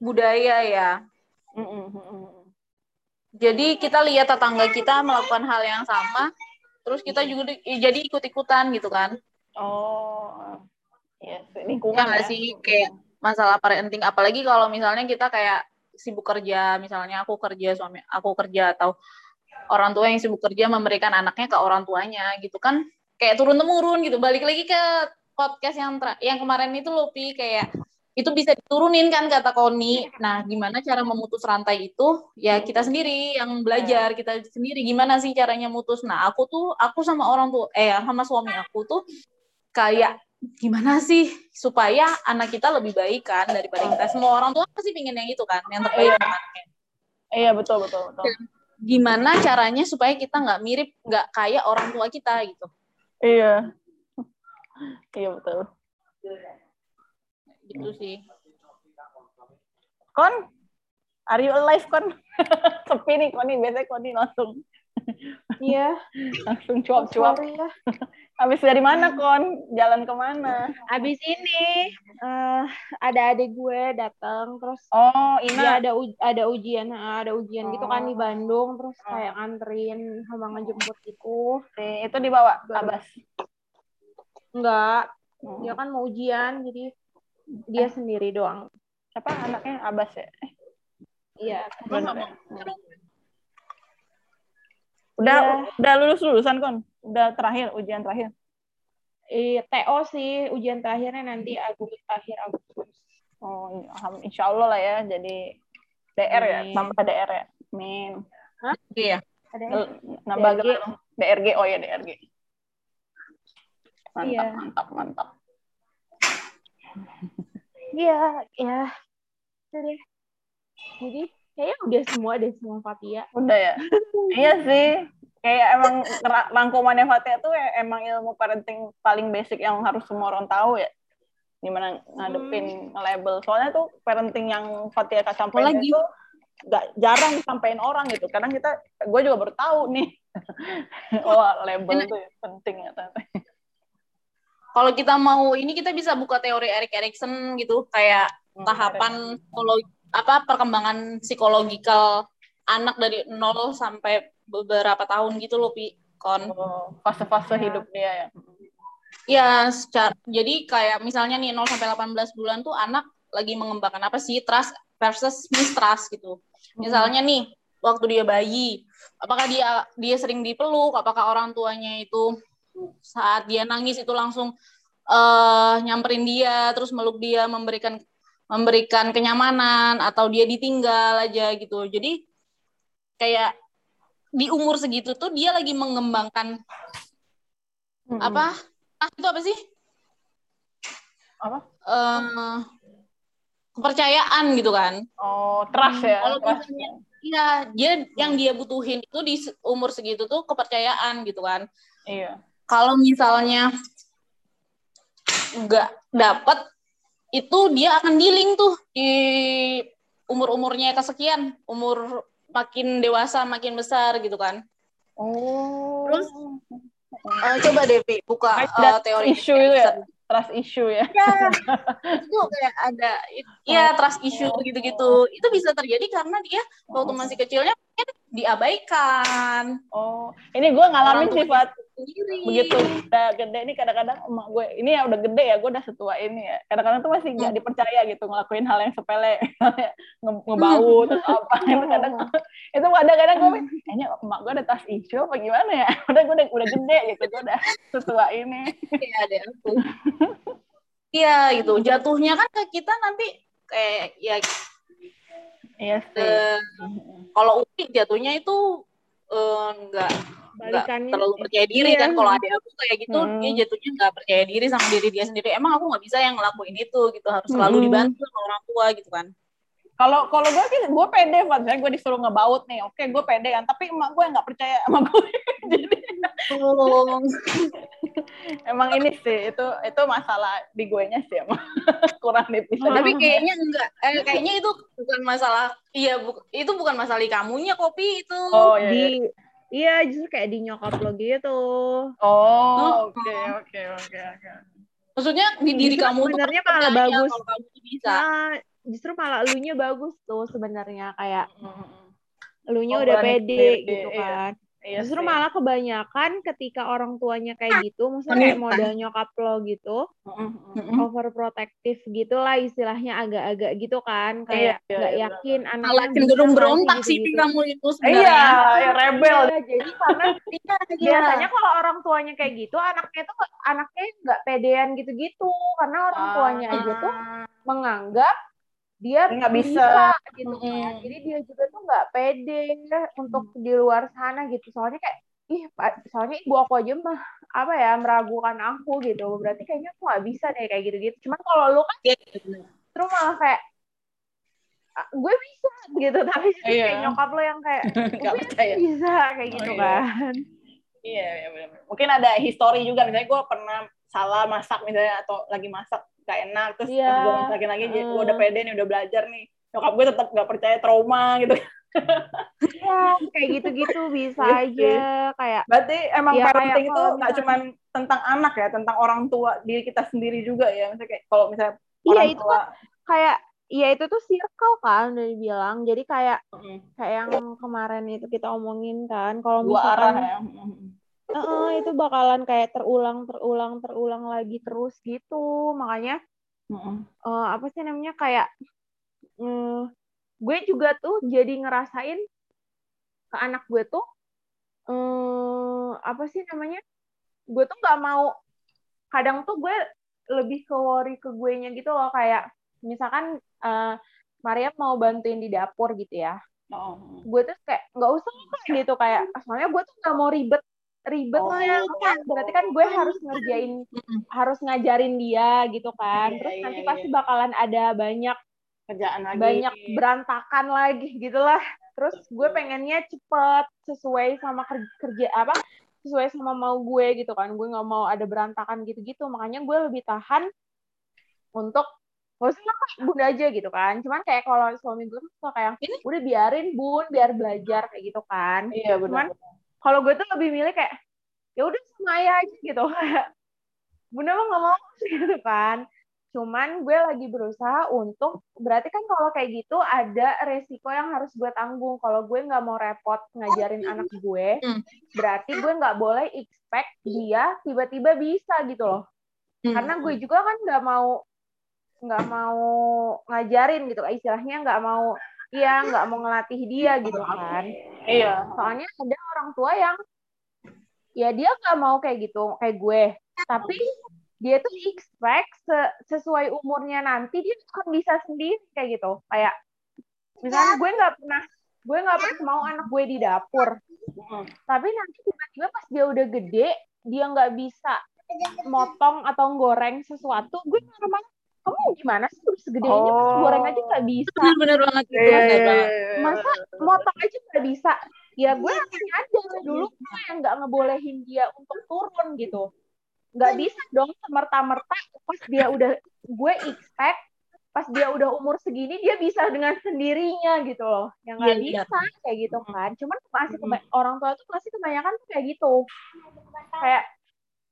budaya ya jadi kita lihat tetangga kita melakukan hal yang sama, terus kita juga jadi ikut-ikutan gitu kan? Oh, ya lingkungan ya, ya. sih kayak masalah parenting. Apalagi kalau misalnya kita kayak sibuk kerja, misalnya aku kerja suami aku kerja atau orang tua yang sibuk kerja memberikan anaknya ke orang tuanya gitu kan? Kayak turun temurun gitu. Balik lagi ke podcast yang yang kemarin itu loh Pi kayak itu bisa diturunin kan kata Koni. Nah, gimana cara memutus rantai itu? Ya kita sendiri yang belajar, kita sendiri gimana sih caranya mutus. Nah, aku tuh aku sama orang tuh eh sama suami aku tuh kayak gimana sih supaya anak kita lebih baik kan daripada kita semua orang tua pasti pingin yang itu kan, yang terbaik iya. Iya, betul betul betul. Dan gimana caranya supaya kita nggak mirip, nggak kayak orang tua kita gitu. Iya. Iya betul gitu sih. Kon are you alive kon? <laughs> Sepi nih kon nih biasanya kon nih langsung. Iya. <laughs> Langsung cuap-cuap. Ya. <laughs> habis dari mana kon? Jalan ke mana? Habis ini uh, ada adik gue datang terus oh ini ada uj ada ujian ada ujian oh. gitu kan di oh. Bandung terus oh. kayak nganterin sama ngejemput itu eh, itu dibawa Abas enggak. Oh. dia kan mau ujian jadi dia eh. sendiri doang siapa anaknya Abbas ya eh. iya ya? udah ya. udah lulus lulusan kon udah terakhir ujian terakhir Iya, TO sih ujian terakhirnya nanti Agustus akhir Agustus. Oh, insya Allah lah ya. Jadi DR ya, tambah DR ya. Min. Hah? Iya. Nambah DRG. DRG. Oh ya DRG. Mantap, Iya. mantap, mantap. Iya, ya. Jadi kayaknya udah semua deh semua Fatia. Udah ya? <laughs> iya sih. Kayak emang ra- rangkumannya Fatia tuh ya emang ilmu parenting paling basic yang harus semua orang tahu ya. Gimana ngadepin label. Soalnya tuh parenting yang Fatia kasih sampaikan Apalagi- itu nggak jarang disampaikan orang gitu. Kadang kita, gue juga baru tahu nih. <laughs> Wah, label tuh penting ya ternyata. Kalau kita mau ini kita bisa buka teori Erik Erikson gitu kayak tahapan psikologi apa perkembangan psikologikal anak dari nol sampai beberapa tahun gitu loh pi kon. Oh, fase-fase hidup dia ya. ya secara jadi kayak misalnya nih 0 sampai 18 bulan tuh anak lagi mengembangkan apa sih? Trust versus mistrust gitu. Misalnya nih waktu dia bayi apakah dia dia sering dipeluk? Apakah orang tuanya itu saat dia nangis itu langsung eh nyamperin dia terus meluk dia memberikan memberikan kenyamanan atau dia ditinggal aja gitu jadi kayak di umur segitu tuh dia lagi mengembangkan apa ah, itu apa sih Apa? Eh, kepercayaan gitu kan Oh, trust ya. kalau trust. misalnya iya dia yang dia butuhin itu di umur segitu tuh kepercayaan gitu kan Iya. Kalau misalnya nggak dapet itu dia akan dealing tuh di umur-umurnya kesekian umur makin dewasa makin besar gitu kan Oh. Terus? Eh, coba deh Pi, buka eh, teori issue itu ya? Trust issue ya. Ya, <laughs> itu kayak ada ya trust issue gitu-gitu. Itu bisa terjadi karena dia waktu masih kecilnya mungkin diabaikan. Oh, ini gue ngalamin Orang sih, tuanya Fat. Sendiri. Begitu udah gede nih kadang-kadang emak gue, ini ya udah gede ya, gue udah setua ini ya. Kadang-kadang tuh masih nggak dipercaya gitu ngelakuin hal yang sepele, <laughs> nge- ngebau terus apa. Itu kadang <laughs> itu kadang-kadang gue, kayaknya emak gue ada trust issue apa gimana ya? <laughs> Udah gue udah, udah gede gitu, gue udah setua ini. Iya, ada aku. Iya gitu. Jatuhnya kan ke kita nanti kayak ya Iya sih. eh, kalau Upi jatuhnya itu eh, enggak nggak Balikannya terlalu percaya diri Iya. kan kalau ada aku kayak gitu Hmm. dia jatuhnya nggak percaya diri sama diri dia sendiri emang aku nggak bisa yang ngelakuin itu gitu harus selalu Hmm. dibantu sama orang tua gitu kan Kalau kalau gue sih gue pede. Misalnya gue disuruh ngebaut nih, oke gue pede kan. Tapi emak gue nggak percaya sama gue. <laughs> Jadi <laughs> emang ini sih itu itu masalah di gue nya sih emang <laughs> kurang dipisah. tapi kayaknya enggak eh, kayaknya itu bukan masalah iya bu- itu bukan masalah di kamunya kopi itu oh iya. di iya. iya justru kayak di nyokap lo gitu. Oh oke oke oke oke. maksudnya di diri Justru kamu tuh sebenarnya kan malah bagus. kalau kamu bisa Nah, justru malah elunya bagus tuh sebenarnya kayak elunya Oh, udah pede gitu iya. kan. Iya Justru sih. malah kebanyakan ketika orang tuanya kayak gitu, maksudnya kayak model nyokap lo gitu. Mm-mm. overprotective gitu lah istilahnya agak-agak gitu kan, kayak Iya, iya, nggak iya, yakin anaknya malah bisa cenderung berontak sih gitu-gitu. kamu itu Iya, sebenarnya ya rebel. Iya, jadi karena Iya, iya. biasanya kalau orang tuanya kayak gitu, anaknya tuh anaknya nggak pedean gitu-gitu, karena orang tuanya aja tuh menganggap dia Nggak bisa. gitu kan. Jadi dia juga tuh nggak pede untuk di luar sana gitu. Soalnya kayak ih soalnya ibu aku aja mah apa ya meragukan aku gitu. Berarti kayaknya aku nggak bisa deh kayak gitu-gitu. Cuman kalau lu kan Iya, bener. terus malah kayak "Ah, gue bisa gitu tapi justru Iya. kayak nyokap lo yang kayak <laughs> gue percaya. bisa kayak Oh, gitu iya. kan Iya, iya benar. Mungkin ada histori juga misalnya gue pernah salah masak misalnya atau lagi masak gak enak terus Iya. gue masakin lagi gue Mm. udah pede nih udah belajar nih. Nyokap gue tetap gak percaya trauma gitu. Iya, kayak gitu-gitu <laughs> bisa Iya aja kayak berarti emang Iya, kayak parenting itu nggak cuma tentang anak ya tentang orang tua diri kita sendiri juga ya. Misalnya kayak kalau misalnya Iya, orang itu tua kayak ya itu tuh circle kan udah dibilang. Jadi kayak mm, kayak yang kemarin itu kita omongin kan kalau dua arah misalkan ya Heeh, itu bakalan kayak terulang terulang terulang lagi terus gitu. Makanya eh, apa sih namanya kayak mm, gue juga tuh jadi ngerasain ke anak gue tuh eh, apa sih namanya? Gue tuh nggak mau kadang tuh gue lebih ke worry ke gue nya gitu loh kayak misalkan eh, Maria mau bantuin di dapur gitu ya Oh, mm. gue tuh kayak nggak usah lah gitu kayak soalnya gue tuh nggak mau ribet ribetnya kan berarti kan gue harus ngerjain harus ngajarin dia gitu kan. Iya, terus iya, nanti iya. pasti bakalan ada banyak kerjaan lagi. banyak berantakan lagi gitulah. Terus gue pengennya cepet sesuai sama ker- kerja apa sesuai sama mau gue gitu kan. Gue nggak mau ada berantakan gitu-gitu. Makanya gue lebih tahan untuk gak usah bunda aja gitu kan. Cuman kayak kalau suami gue tuh suka kayak Ini? udah biarin bun biar belajar kayak gitu kan. Iya Cuman, benar kalau gue tuh lebih milih kayak ya udah sama ayah aja gitu. Kayak <laughs> bunda mah nggak mau <laughs> gitu kan. Cuman gue lagi berusaha untuk berarti kan kalau kayak gitu ada resiko yang harus gue tanggung. Kalau gue nggak mau repot ngajarin anak gue Hmm. berarti gue nggak boleh expect dia tiba-tiba bisa gitu loh. Hmm. karena gue juga kan nggak mau nggak mau ngajarin gitu. Istilahnya nggak mau iya nggak mau ngelatih dia gitu kan. Iya soalnya ada orang tua yang ya dia nggak mau kayak gitu kayak gue. Tapi dia tuh expect se- sesuai umurnya nanti dia akan bisa sendiri kayak gitu. Kayak misalnya gue nggak pernah gue nggak pernah mau anak gue di dapur. Tapi nanti tiba-tiba pas dia udah gede dia nggak bisa motong atau goreng sesuatu gue marah kamu gimana sih? Udah segede ini mas Oh. goreng aja nggak bisa. Benar-benar banget. Gitu Iya, benar iya, banget. iya. masa motong aja nggak bisa? Ya gue harusnya aja dulu gue yang nggak ngebolehin dia untuk turun gitu. Nggak bisa dong semerta-merta. Pas dia udah gue expect pas dia udah umur segini dia bisa dengan sendirinya gitu loh. Yang nggak Iya, iya. bisa kayak gitu kan. Cuman masih keba- orang tua tuh masih kebanyakan tuh kayak gitu. Kayak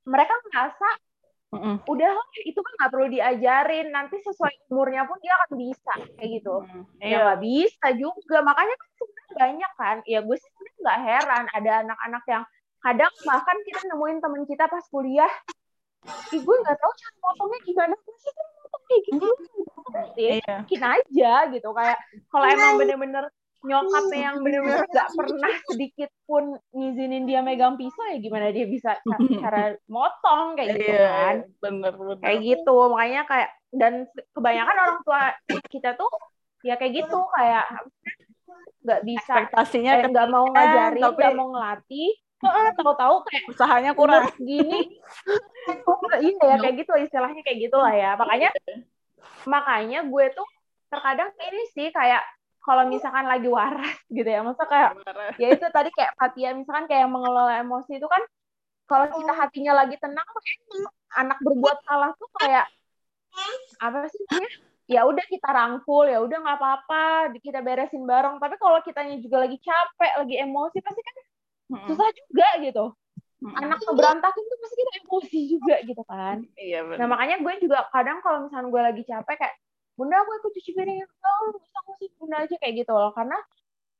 mereka merasa Mm-mm. udah itu kan nggak perlu diajarin. Nanti sesuai umurnya pun dia akan bisa kayak gitu. Ya Iya. nggak bisa juga. Makanya kan sebenarnya banyak kan. Ya gue sih sebenarnya nggak heran. Ada anak-anak yang kadang bahkan kita nemuin temen kita pas kuliah. Ih, gue nggak tahu cara potongnya gimana. Gue sih kan potong kayak gitu. Ya Iya. mungkin aja gitu. Kayak kalau emang bener-bener nyokapnya yang bener-bener nggak pernah sedikit pun ngizinin dia megang pisau ya gimana dia bisa <laughs> ca- cara motong kayak gitu Iya, kan bener bener. kayak gitu makanya kayak dan kebanyakan orang tua kita tuh ya kayak gitu kayak nggak bisa Ekspektasinya eh, nggak mau ngajarin tapi- nggak mau ngelatih tahu-tahu kayak usahanya kurang. <laughs> segini iya ya kayak gitu istilahnya kayak gitulah ya makanya makanya gue tuh terkadang ini sih kayak kalau misalkan lagi waras <laughs> gitu ya masa kayak ya itu tadi kayak Fatia misalkan kayak mengelola emosi itu kan kalau kita hatinya lagi tenang anak berbuat salah tuh kayak apa sih ya udah kita rangkul ya udah nggak apa-apa kita beresin bareng tapi kalau kitanya juga lagi capek lagi emosi pasti kan Mm-mm. susah juga gitu Mm-mm. anak berantakan tuh pasti kita emosi juga gitu kan Iya bener. nah makanya gue juga kadang kalau misalnya gue lagi capek kayak bunda aku ikut cuci piring. Oh bisa aku sih? Bunda aja kayak gitu loh. Karena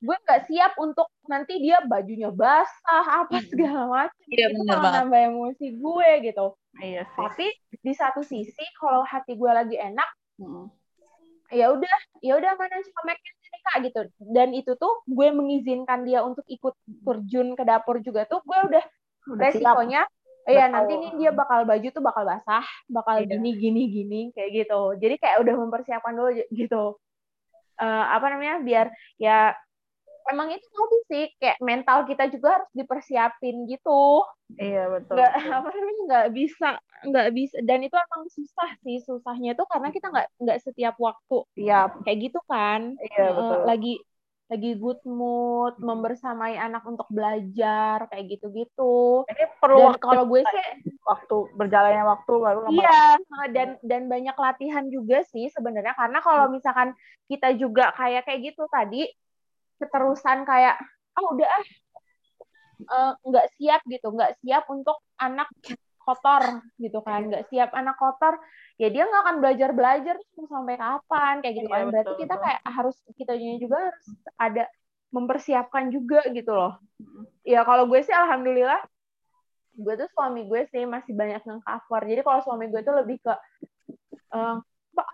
gue nggak siap untuk nanti dia bajunya basah apa segala macam Iya, itu malah nambah emosi gue gitu. Iya sih. tapi di satu sisi kalau hati gue lagi enak Mm-mm. ya udah ya udah mana sama sini kak? Gitu. Dan itu tuh gue mengizinkan dia untuk ikut terjun ke dapur juga tuh gue udah Udah siap. resikonya Udah Iya nanti nih dia bakal baju tuh bakal basah, bakal Iya. gini gini gini kayak gitu. Jadi kayak udah mempersiapkan dulu gitu. Eh, apa namanya? Biar ya emang itu tadi sih kayak mental kita juga harus dipersiapin gitu. Iya betul. Nggak <laughs> apa namanya nggak bisa nggak bisa dan itu emang susah sih susahnya tuh karena kita nggak nggak setiap waktu Siap. kayak gitu kan. Iya Eh, betul. lagi lagi good mood, membersamai anak untuk belajar kayak gitu-gitu. Ini perlu Dan waktu, kalau gue sih waktu berjalannya waktu baru. Iya, dan dan banyak latihan juga sih sebenarnya karena kalau misalkan kita juga kayak kayak gitu tadi keterusan kayak ah udah ah eh, nggak siap gitu, nggak siap untuk anak kotor gitu kan, nggak siap anak kotor, ya dia nggak akan belajar belajar sampai kapan kayak gitu Iya, kan. Berarti kita kayak harus kita juga harus ada mempersiapkan juga gitu loh. Ya kalau gue sih alhamdulillah gue tuh suami gue sih masih banyak yang cover. Jadi kalau suami gue tuh lebih ke eh, Pak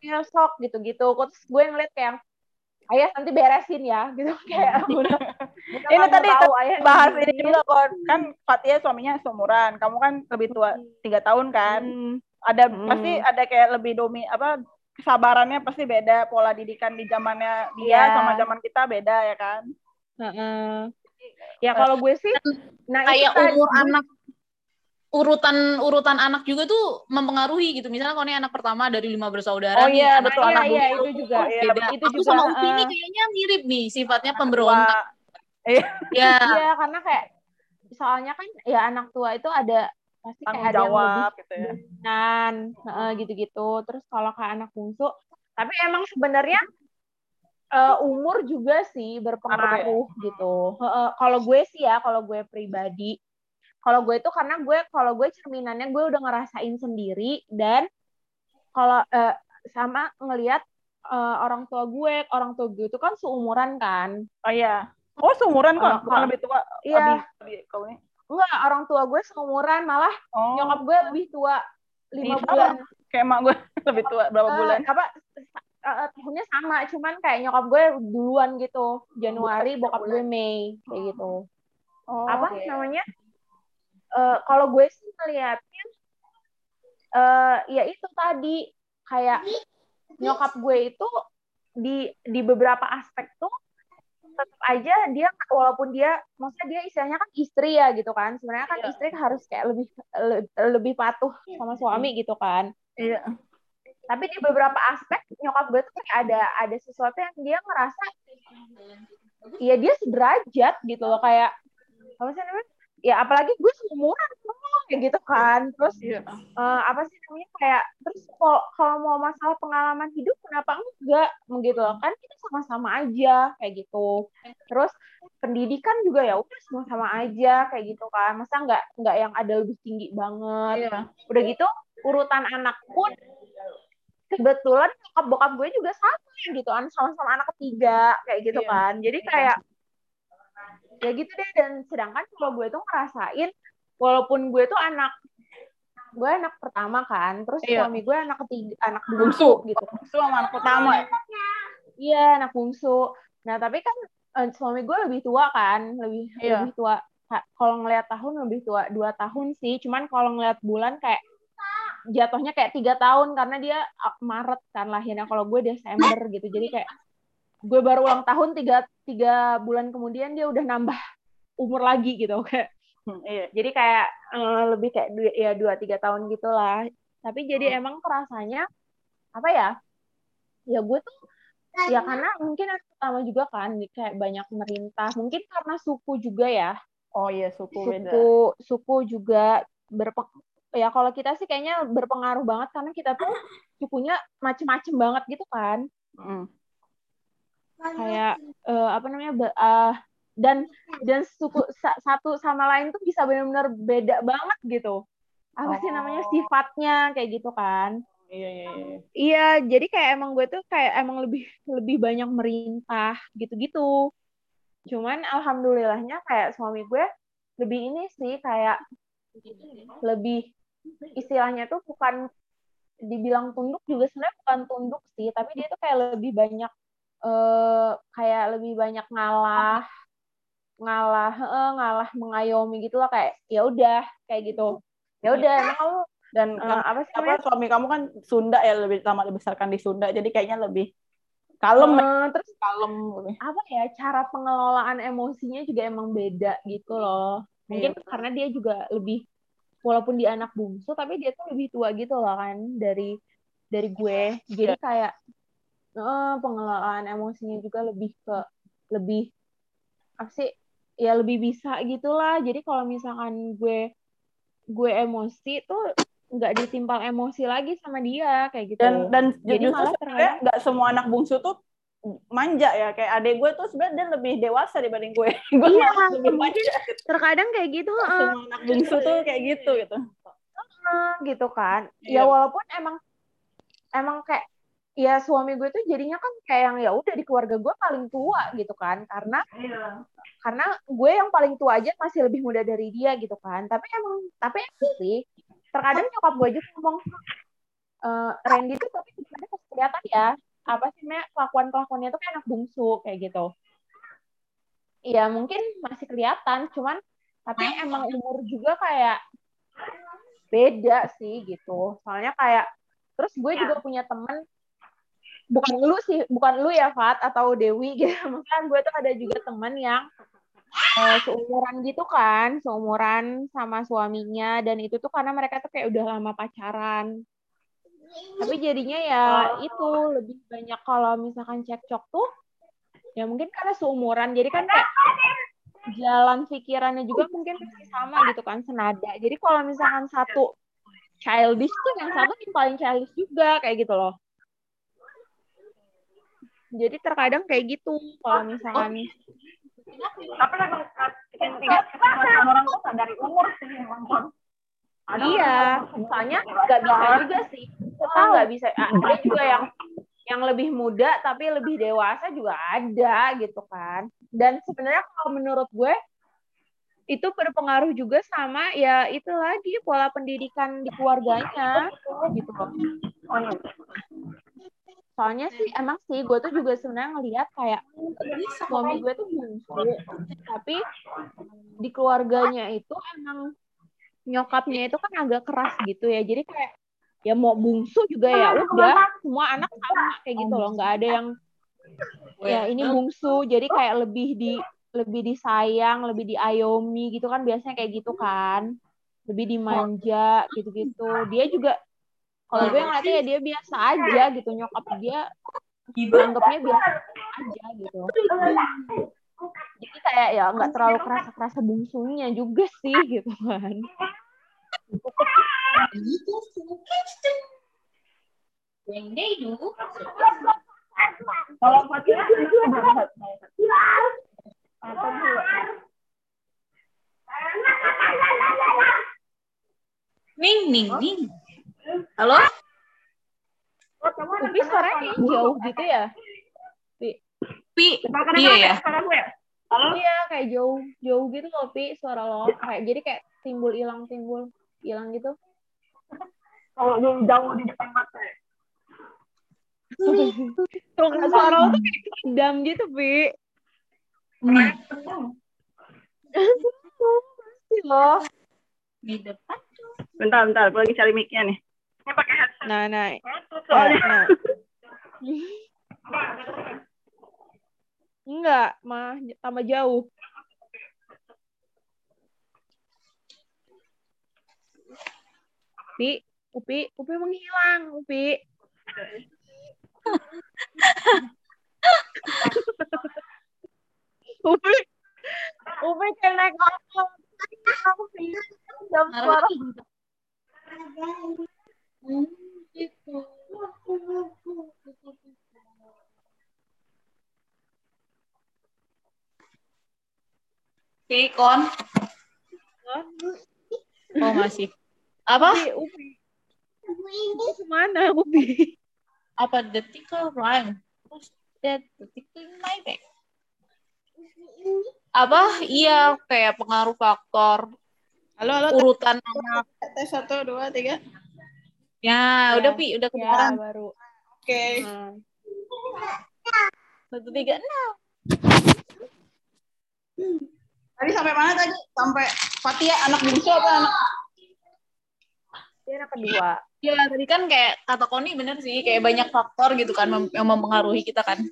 ya sok gitu-gitu. Terus gue ngeliat kayak ayah nanti beresin ya gitu <laughs> kayak Ini tadi tahu ayah Bahas ini juga kon kan Fatia suaminya seumuran, kamu kan lebih tua tiga tahun kan. Hmm. Ada Hmm. pasti ada kayak lebih domi apa kesabarannya pasti beda pola didikan di zamannya dia Iya. sama zaman kita beda ya kan. Heeh. ya kalau gue sih nah kayak itu tadi, umur gue- anak urutan urutan anak juga tuh mempengaruhi gitu. Misalnya kalau ini anak pertama dari lima bersaudara Oh nih, iya, anak betul, iya anak iya itu juga Iya, beda. itu Aku juga sama Upi ini heeh. kayaknya mirip nih sifatnya pemberontak. tua. Iya, Ya, iya karena kayak soalnya kan ya anak tua itu ada pasti kayak ada yang lebih gitu ya. dan heeh, gitu-gitu terus kalau kayak anak bungsu tapi emang sebenarnya eh, umur juga sih berpengaruh gitu Heeh, kalau gue sih ya kalau gue pribadi kalau gue itu karena gue kalau gue cerminannya gue udah ngerasain sendiri dan kalau eh, sama ngelihat eh, orang tua gue orang tua gue itu kan seumuran kan Oh iya. Oh, seumuran kok, Oh, bukan oh. lebih tua. Iya. Lebih, lebih kau ini. enggak orang tua gue seumuran malah Oh, nyokap gue lebih tua lima bulan kayak emak gue <laughs> lebih tua berapa Eh, bulan. apa eh, eh, tahunnya sama cuman kayak nyokap gue duluan gitu Januari bokap gue Mei kayak gitu Oh, apa iya. namanya Eh, kalau gue sih ngeliatnya eh ya itu tadi kayak nyokap gue itu di di beberapa aspek tuh tetap aja dia walaupun dia maksudnya dia istilahnya kan istri ya gitu kan sebenarnya kan Iya. istri harus kayak lebih le- lebih patuh sama suami gitu kan Iya. tapi di beberapa aspek nyokap gue tuh kayak ada ada sesuatu yang dia ngerasa ya dia sederajat gitu loh kayak apa sih namanya ya apalagi gue seumuran sama kayak gitu kan. Terus Iya. eh, apa sih namanya kayak terus kalau kalau mau masalah pengalaman hidup kenapa enggak? Gitu loh. Kan kita sama-sama aja kayak gitu. Terus pendidikan juga ya udah sama-sama aja kayak gitu kan. Masa nggak nggak yang ada lebih tinggi banget? Iya. udah gitu urutan anak pun kebetulan bokap bokap gue juga sama gitu kan sama-sama anak ketiga kayak gitu Iya. kan. Jadi kayak ya gitu deh dan sedangkan kalau gue tuh ngerasain walaupun gue tuh anak gue anak pertama kan terus Iya. suami gue anak ketiga anak Bungsu. bungsu gitu Itu sama anak pertama ya. iya anak bungsu nah tapi kan eh, suami gue lebih tua kan lebih Iya. lebih tua kalau ngelihat tahun lebih tua dua tahun sih cuman kalau ngelihat bulan kayak jatuhnya kayak tiga tahun karena dia Maret kan lahirnya kalau gue Desember gitu jadi kayak gue baru ulang tahun tiga tiga bulan kemudian dia udah nambah umur lagi gitu <laughs> kayak Hmm, iya. jadi kayak eh, lebih kayak dua, ya dua tiga tahun gitulah tapi jadi emang kerasanya apa ya ya gue tuh ya karena mungkin yang pertama juga kan kayak banyak merintah mungkin karena suku juga ya Oh iya, suku beda. suku suku juga berpeng ya kalau kita sih kayaknya berpengaruh banget karena kita tuh sukunya macem-macem banget gitu kan Mm. Kayak eh, apa namanya ah, dan dan suku sa- satu sama lain tuh bisa benar-benar beda banget gitu apa sih namanya Oh. sifatnya kayak gitu kan Iya, iya, iya. iya jadi kayak emang gue tuh kayak emang lebih lebih banyak merintah gitu-gitu cuman alhamdulillahnya kayak suami gue lebih ini sih kayak lebih istilahnya tuh bukan dibilang tunduk juga sebenarnya bukan tunduk sih tapi dia tuh kayak lebih banyak eh kayak lebih banyak ngalah ngalah eh, ngalah mengayomi gitu lah kayak ya udah kayak gitu ya udah emang kamu Dan kan, apa sih apa suami kamu kan Sunda ya lebih lama dibesarkan di Sunda jadi kayaknya lebih kalem. Eh, terus kalem gitu. apa ya cara pengelolaan emosinya juga emang beda gitu loh mungkin Iya. karena dia juga lebih walaupun dia anak bungsu tapi dia tuh lebih tua gitu loh kan dari dari gue jadi Iya. kayak eh, pengelolaan emosinya juga lebih ke lebih apa sih ya lebih bisa gitulah. Jadi kalau misalkan gue gue emosi tuh nggak ditimpal emosi lagi sama dia kayak gitu. Dan dan Jadi justru malah sebenarnya nggak semua anak bungsu tuh manja ya. Kayak adek gue tuh sebenarnya dia lebih dewasa dibanding gue. <laughs> Gue Iya, lebih manja gitu. terkadang kayak gitu semua anak bungsu tuh kayak gitu gitu. Gitu kan. Iya. ya walaupun emang emang kayak ya suami gue tuh jadinya kan kayak yang ya udah di keluarga gue paling tua gitu kan. Karena karena gue yang paling tua aja masih lebih muda dari dia gitu kan. Tapi emang tapi emang sih terkadang nyokap gue juga ngomong eh Randy tuh tapi sebenarnya pas kelihatan ya apa sih namanya kelakuan kelakuannya tuh kayak anak bungsu kayak gitu. Ya mungkin masih kelihatan cuman tapi emang umur juga kayak beda sih gitu. Soalnya kayak terus gue juga punya temen bukan lu sih bukan lu ya Fat atau Dewi gitu <laughs> maksudnya gue tuh ada juga temen yang uh, seumuran gitu kan, seumuran sama suaminya dan itu tuh karena mereka tuh kayak udah lama pacaran. Tapi jadinya ya itu lebih banyak kalau misalkan cekcok tuh ya mungkin karena seumuran jadi kan kayak jalan pikirannya juga mungkin sama gitu kan senada. Jadi kalau misalkan satu childish tuh yang satu yang paling childish juga kayak gitu loh. Jadi terkadang kayak gitu kalau misalkan tapi memang tingkat orang tuh dari umur sih memang iya soalnya nggak bisa juga sih. Kita nggak bisa ada juga yang yang lebih muda tapi lebih dewasa juga ada gitu kan. Dan sebenarnya kalau menurut gue itu berpengaruh juga sama ya itu lagi pola pendidikan di keluarganya gitu loh. Iya. Soalnya sih emang sih gue tuh juga sebenarnya ngelihat kayak suami gue tuh bungsu, tapi di keluarganya itu emang nyokapnya itu kan agak keras gitu ya. Jadi kayak ya mau bungsu juga ya udah semua anak sama kayak gitu loh, nggak ada yang ya ini bungsu jadi kayak lebih di lebih disayang, lebih diayomi gitu kan biasanya kayak gitu kan. Lebih dimanja gitu-gitu. Dia juga kalau gue ngeliatnya ya dia biasa aja gitu nyokap dia anggapnya biasa aja gitu. Jadi kayak ya nggak terlalu kerasa-kerasa bungsunya juga sih gitu kan. Yang they do. Kalau Ning, ning, ning. Halo? Tapi suaranya jauh gitu ya? Pi. Pi, iya ya. Halo? Iya, kayak jauh jauh gitu loh, Pi, suara lo. Kayak jadi kayak timbul hilang timbul hilang gitu. Kalau jauh di depan mata ya. Tuh, suara lo tuh kayak kedam gitu, Pi. Hmm. Pasti loh. Di depan. Bentar, bentar. Gue lagi cari mic-nya nih. Ini pakai headset. Nah, nah. Soalnya. nah. <laughs> Enggak, mah tambah jauh. Upi, Upi, Upi menghilang, <laughs> Upi. Upi, Upi naik kapal. Upi, jam suara. Gitu. Oke, kon. Oh, masih. Apa? Upi. Upi ke mana, Upi? Apa the tickle rhyme? What's that the tickle in my back? Apa? Iya, kayak pengaruh faktor Halo, halo. urutan anak. Tes satu, dua, tiga. Ya, udah pi, udah Ya, kedengeran. baru. Oke. Hmm. Satu tiga enam. Tadi sampai mana tadi? Sampai Fatia anak bungsu apa anak? Dia anak kedua. Ya, tadi kan kayak kata Koni bener sih, kayak banyak faktor gitu kan mem- yang mempengaruhi kita kan.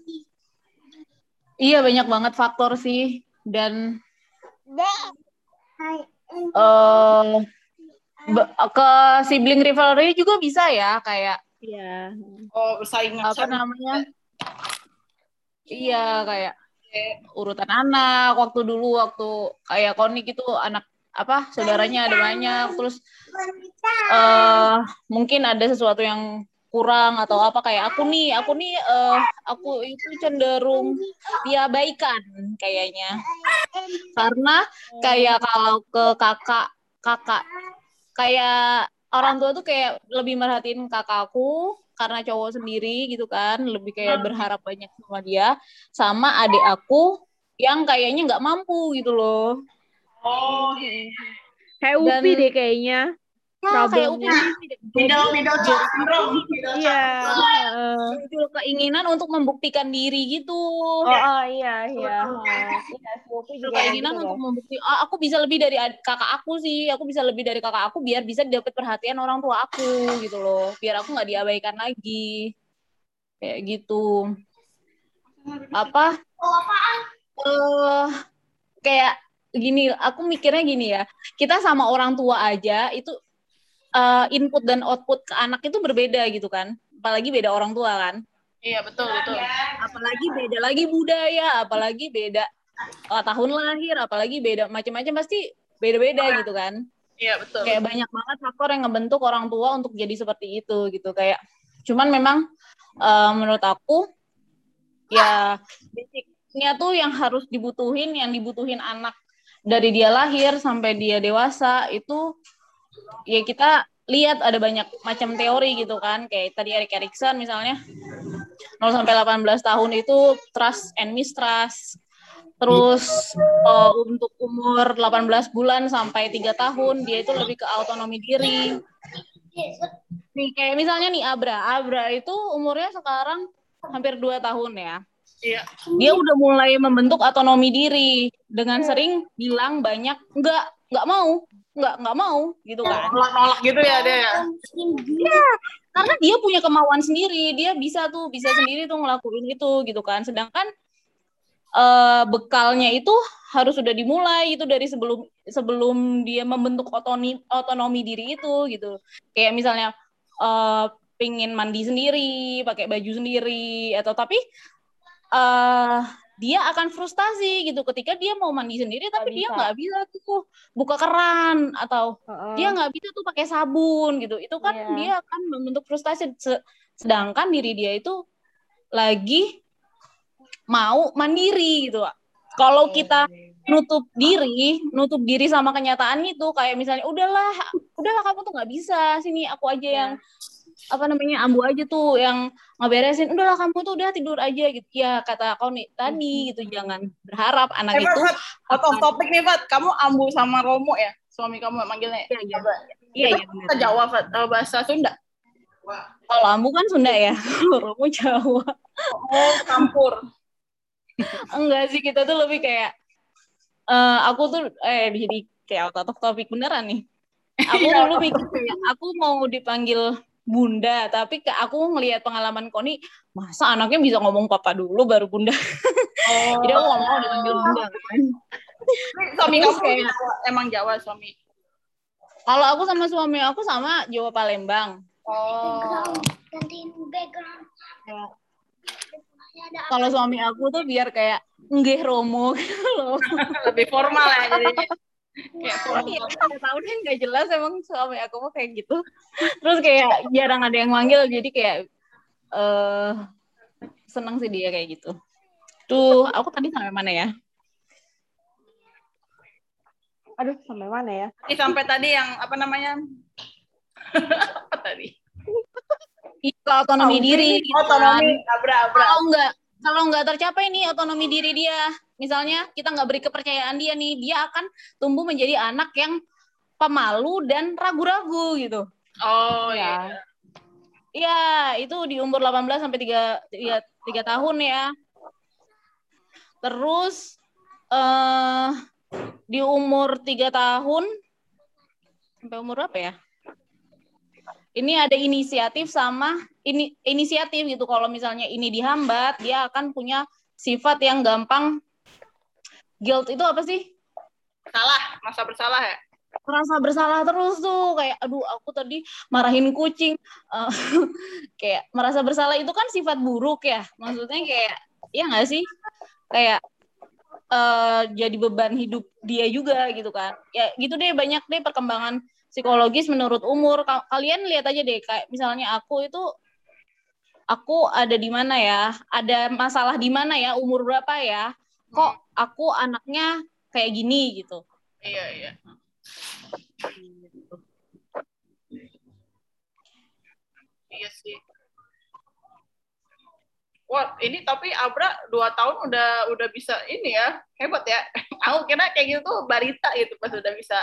Iya, banyak banget faktor sih. Dan eh ke sibling rivalry juga bisa ya, kayak Iya. Oh, bersaing apa namanya? Iya, kayak urutan anak waktu dulu waktu kayak Koni gitu anak apa saudaranya ada banyak terus eh mungkin ada sesuatu yang kurang atau apa kayak aku nih aku nih eh aku itu cenderung diabaikan kayaknya karena kayak kalau ke kakak kakak kayak orang tua tuh kayak lebih merhatiin kakakku karena cowok sendiri gitu kan lebih kayak berharap banyak sama dia sama adik aku yang kayaknya nggak mampu gitu loh. Oh, Kayak Dan- Upi deh kayaknya. Kayak Problemnya. middle middle child syndrome. Middle Iya. muncul keinginan untuk membuktikan diri gitu. Oh, oh iya iya. Iya, Upi muncul juga keinginan gitu untuk loh. membukti ah, aku bisa lebih dari kakak aku sih. Aku bisa lebih dari kakak aku biar bisa dapat perhatian orang tua aku gitu loh. Biar aku nggak diabaikan lagi. Kayak gitu. Apa? Eh kayak gini aku mikirnya gini ya. Kita sama orang tua aja itu uh, input dan output ke anak itu berbeda gitu kan. Apalagi beda orang tua kan. Iya betul betul. Apalagi beda lagi budaya apalagi beda uh, tahun lahir apalagi beda macam-macam pasti beda-beda gitu kan. Iya betul. Kayak banyak banget faktor yang ngebentuk orang tua untuk jadi seperti itu gitu. Kayak cuman memang uh, menurut aku ya basicnya tuh yang harus dibutuhin yang dibutuhin anak dari dia lahir sampai dia dewasa itu ya kita lihat ada banyak macam teori gitu kan. Kayak tadi Erik Erikson misalnya 0 sampai 18 tahun itu trust and mistrust. Terus uh, untuk umur 18 bulan sampai 3 tahun dia itu lebih ke autonomi diri. Nih kayak misalnya nih Abra. Abra itu umurnya sekarang hampir 2 tahun ya. Iya. Dia udah mulai membentuk otonomi diri dengan iya. sering bilang banyak nggak nggak mau nggak nggak mau gitu kan. Nolak-nolak gitu ya dia ya. Iya. Karena dia punya kemauan sendiri, dia bisa tuh bisa sendiri tuh ngelakuin itu gitu kan. Sedangkan uh, bekalnya itu harus sudah dimulai itu dari sebelum sebelum dia membentuk otonomi otonomi diri itu gitu. Kayak misalnya uh, pingin mandi sendiri, pakai baju sendiri atau tapi uh, dia akan frustasi gitu ketika dia mau mandi sendiri tapi bisa. dia nggak bisa tuh buka keran atau uh-uh. dia nggak bisa tuh pakai sabun gitu itu kan yeah. dia akan membentuk frustasi sedangkan diri dia itu lagi mau mandiri gitu kalau kita nutup diri nutup diri sama kenyataan itu kayak misalnya udahlah udahlah kamu tuh nggak bisa sini aku aja yeah. yang apa namanya ambu aja tuh yang ngeberesin udahlah kamu tuh udah tidur aja gitu. Ya kata kau nih tadi gitu jangan berharap anak hey, itu Fat, of topik nih Fat. Kamu ambu sama Romo ya? Suami kamu manggilnya. Iya iya. Iya, iya kita Jawa Fat. Bahasa Sunda? Kalau ambu kan Sunda ya? <laughs> Romo Jawa. Oh campur. Enggak sih kita tuh lebih kayak uh, aku tuh eh jadi kayak out of topik beneran nih. <laughs> Aku iya, dulu mikir aku mau dipanggil bunda. Tapi ke aku ngelihat pengalaman Koni masa anaknya bisa ngomong papa dulu baru bunda? Oh. <laughs> jadi aku ngomong dipanggil bunda. <laughs> Kan suami kamu kayak emang Jawa suami? Kalau aku sama suami aku sama Jawa Palembang. Oh. Kalau suami aku tuh biar kayak nggih Romo gitu loh. <laughs> Lebih formal ya jadinya kayak iya, tahu deh nggak jelas emang suami aku mau kayak gitu. Terus kayak jarang ada yang manggil jadi kayak uh, seneng sih dia kayak gitu. Tuh aku tadi sampai mana ya? Aduh sampai mana ya? Ini sampai tadi yang apa namanya? <laughs> Apa tadi? Itu otonomi diri gitu otonomi kan. abra abra. Kalau nggak kalau nggak tercapai nih otonomi diri dia misalnya kita nggak beri kepercayaan dia nih dia akan tumbuh menjadi anak yang pemalu dan ragu-ragu gitu. Oh ya iya. Itu di umur 18 sampai 3, 3, 3 tahun ya. Terus uh, di umur 3 tahun sampai umur apa ya ini ada inisiatif sama ini inisiatif gitu. Kalau misalnya ini dihambat dia akan punya sifat yang gampang guilt. Itu apa sih? Salah masa bersalah ya? Merasa bersalah terus tuh. Kayak aduh aku tadi marahin kucing. Uh, <laughs> kayak merasa bersalah itu kan sifat buruk ya. Maksudnya kayak ya nggak sih? Kayak uh, jadi beban hidup dia juga gitu kan. Ya gitu deh banyak deh perkembangan psikologis menurut umur. Kalian lihat aja deh kayak misalnya aku itu aku ada di mana ya? Ada masalah di mana ya? Umur berapa ya? Kok aku anaknya kayak gini gitu. Iya iya. Iya sih. Wah, ini tapi Abra dua tahun udah udah bisa ini ya. Hebat ya. <laughs> Aku kira kayak gitu tuh barita gitu pas udah bisa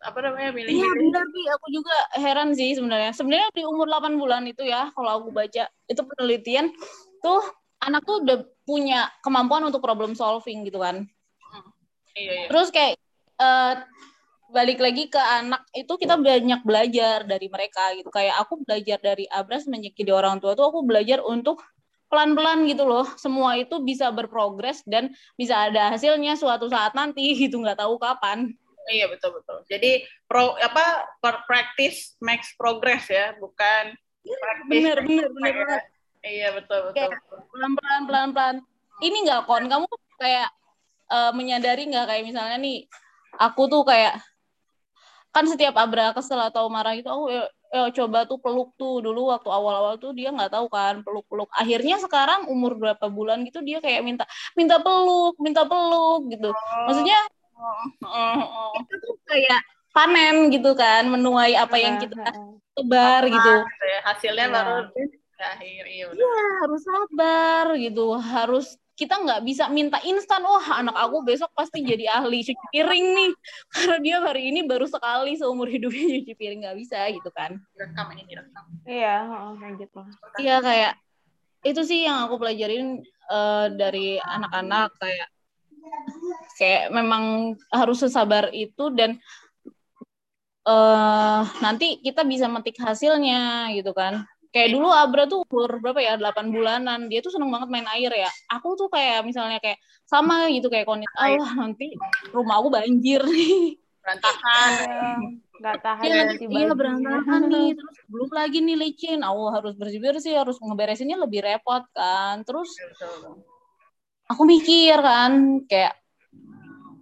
apa namanya milih Iya benar sih, aku juga heran sih sebenarnya. Sebenarnya di umur 8 bulan itu ya, kalau aku baca itu penelitian tuh anak tuh udah punya kemampuan untuk problem solving gitu kan. Hmm. Iya, iya. Terus kayak uh, balik lagi ke anak itu kita banyak belajar dari mereka gitu. Kayak aku belajar dari Abras menjadi orang tua tuh aku belajar untuk pelan-pelan gitu loh semua itu bisa berprogres dan bisa ada hasilnya suatu saat nanti gitu nggak tahu kapan iya betul betul. Jadi pro apa per practice makes progress ya bukan bener bener bener banget. Iya betul betul pelan-pelan pelan-pelan ini nggak kon? Kamu kayak uh, menyadari nggak? Kayak misalnya nih aku tuh kayak kan setiap Abra kesel atau marah itu aku ya coba tuh peluk tuh. Dulu waktu awal-awal tuh dia nggak tahu kan peluk-peluk. Akhirnya sekarang umur berapa bulan gitu dia kayak minta minta peluk minta peluk gitu. Maksudnya itu tuh kayak panen gitu kan menuai apa yang kita tebar gitu. ya, hasilnya ya. baru akhir iya, iya harus sabar gitu harus kita nggak bisa minta instan oh anak aku besok pasti jadi ahli cuci piring nih. <laughs> Karena dia hari ini baru sekali seumur hidupnya <laughs> cuci piring nggak bisa gitu kan. Direkam ini direkam. Iya kayak gitu. Iya kayak itu sih yang aku pelajarin uh, dari anak-anak kayak kayak memang harus sesabar itu dan uh, nanti kita bisa metik hasilnya gitu kan. Kayak dulu Abra tuh umur berapa ya? 8 bulanan. Dia tuh seneng banget main air ya. Aku tuh kayak misalnya kayak sama gitu kayak konit Allah nanti rumah aku banjir nih. Berantakan. Nggak tahan ya, nanti iya berantakan nih. Terus belum lagi nih licin. Aku harus bersih bersih harus ngeberesinnya lebih repot kan. Terus aku mikir kan kayak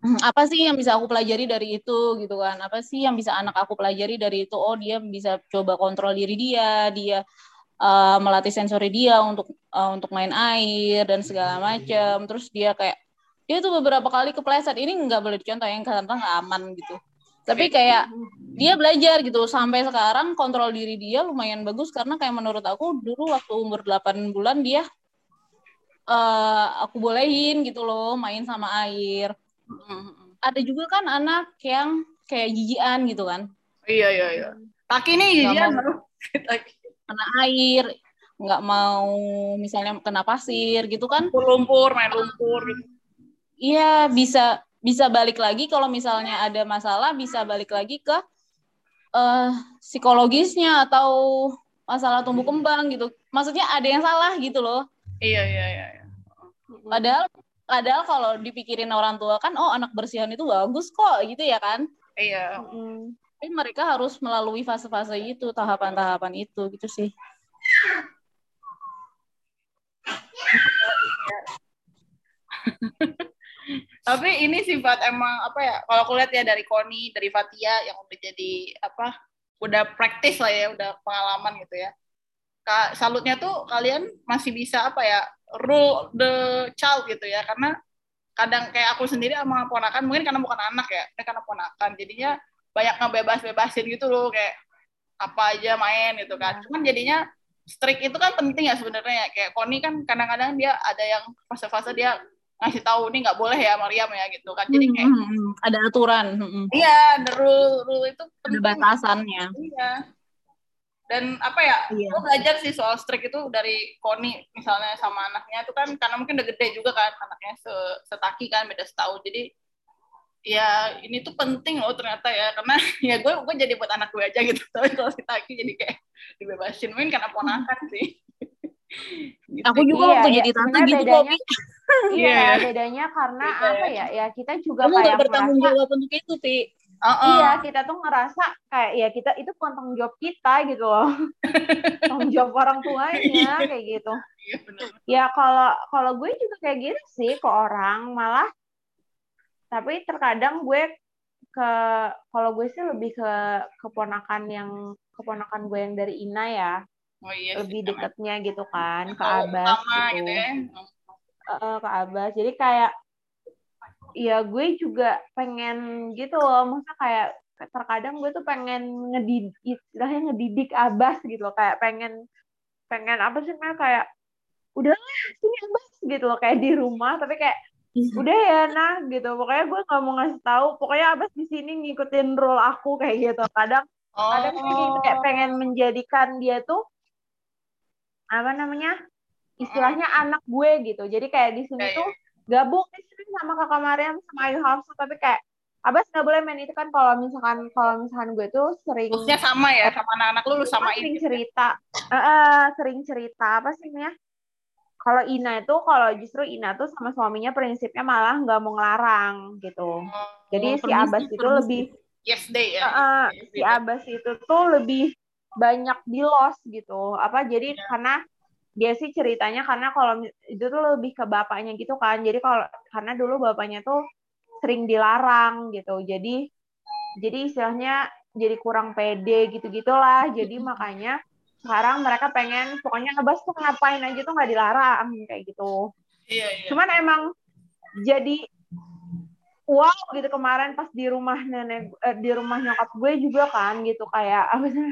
hmm, apa sih yang bisa aku pelajari dari itu? Gitu kan. Apa sih yang bisa anak aku pelajari dari itu? Oh dia bisa coba kontrol diri dia dia uh, melatih sensori dia untuk uh, untuk main air dan segala macam terus dia kayak dia tuh beberapa kali kepleset. Ini nggak boleh dicontoh yang kata nggak aman gitu. Tapi kayak dia belajar gitu. Sampai sekarang kontrol diri dia lumayan bagus karena kayak menurut aku dulu waktu umur 8 bulan dia uh, aku bolehin gitu loh main sama air ada juga kan anak yang kayak jijian gitu kan. Iya iya iya. Taki ini jijian <laughs> kena air, nggak mau misalnya kena pasir gitu kan. Lumpur, main lumpur. Iya bisa bisa balik lagi kalau misalnya ada masalah bisa balik lagi ke uh, psikologisnya atau masalah tumbuh kembang gitu. Maksudnya ada yang salah gitu loh. Iya iya iya. Padahal Padahal kalau dipikirin orang tua kan, oh anak bersihan itu bagus kok gitu ya kan? Iya. Mm. Tapi mereka harus melalui fase-fase itu, tahapan-tahapan itu gitu sih. <laughs> Tapi ini sifat emang apa ya? Kalau aku lihat ya dari Koni, dari Fatia yang udah jadi apa? Udah praktis lah ya, udah pengalaman gitu ya. Salutnya tuh kalian masih bisa apa ya? rule the child gitu ya. Karena kadang kayak aku sendiri sama ponakan mungkin karena bukan anak ya ini karena ponakan. Jadinya banyak ngebebas-bebasin gitu loh kayak apa aja main gitu kan. Iya. cuman jadinya strict itu kan penting ya sebenarnya. Ya kayak Koni kan kadang-kadang dia ada yang fase-fase dia ngasih tahu ini nggak boleh ya Mariam ya gitu kan. Jadi kayak hmm, ada aturan iya the rule rule itu penting. ada batasannya. Iya dan apa ya iya. gue belajar sih soal strict itu dari Koni misalnya sama anaknya itu kan karena mungkin udah gede juga kan anaknya setaki kan beda setahun jadi ya ini tuh penting loh ternyata ya karena <laughs> ya gue gue jadi buat anak gue aja gitu <laughs> tapi kalau si Taki jadi kayak dibebasin mungkin karena ponakan sih <laughs> gitu. aku juga iya, waktu iya. jadi tante gitu bedanya, iya yeah. bedanya karena Beda. apa ya ya kita juga Kamu kayak bertanggung jawab untuk itu sih Uh -uh. Iya, kita tuh ngerasa kayak ya kita itu bukan tanggung jawab kita gitu loh. <laughs> tanggung jawab orang tuanya iya. kayak gitu. Iya, ya kalau kalau gue juga kayak gitu sih ke orang malah tapi terkadang gue ke kalau gue sih lebih ke keponakan yang keponakan gue yang dari Ina ya. Oh iya. Lebih dekatnya gitu kan ke Abbas gitu. gitu ya. Uh, ke Abbas. Jadi kayak ya gue juga pengen gitu loh. Masa kayak terkadang gue tuh pengen ngedidik istilahnya ngedidik abas gitu loh. Kayak pengen pengen apa sih kayak udah sini abas gitu loh. Kayak di rumah tapi kayak iya. udah ya nah gitu. Pokoknya gue nggak mau ngasih tahu. Pokoknya abas di sini ngikutin role aku kayak gitu. Kadang oh. kadang gitu, kayak pengen menjadikan dia tuh apa namanya istilahnya anak gue gitu. Jadi kayak di sini tuh gabung nih sama kakak Mariam sama Ayu Hafsa tapi kayak Abas nggak boleh main itu kan kalau misalkan kalau misalkan gue tuh sering Maksudnya sama ya sama anak-anak lu, lu sama sering ini. cerita uh, uh, sering cerita apa sih ya kalau Ina itu kalau justru Ina tuh sama suaminya prinsipnya malah nggak mau ngelarang gitu. Jadi Oh, si permisi, Abbas itu permisi. lebih Yes day ya. uh, Yes si day. Abbas itu tuh lebih banyak di los gitu. Apa jadi karena dia sih ceritanya karena kalau itu tuh lebih ke bapaknya gitu kan. Jadi kalau karena dulu bapaknya tuh sering dilarang gitu. Jadi jadi istilahnya jadi kurang pede gitu-gitulah. Jadi makanya sekarang mereka pengen pokoknya Abbas tuh ngapain aja tuh nggak dilarang kayak gitu. Iya, iya. Cuman emang jadi wow gitu kemarin pas di rumah nenek eh, di rumah nyokap gue juga kan gitu kayak apa sih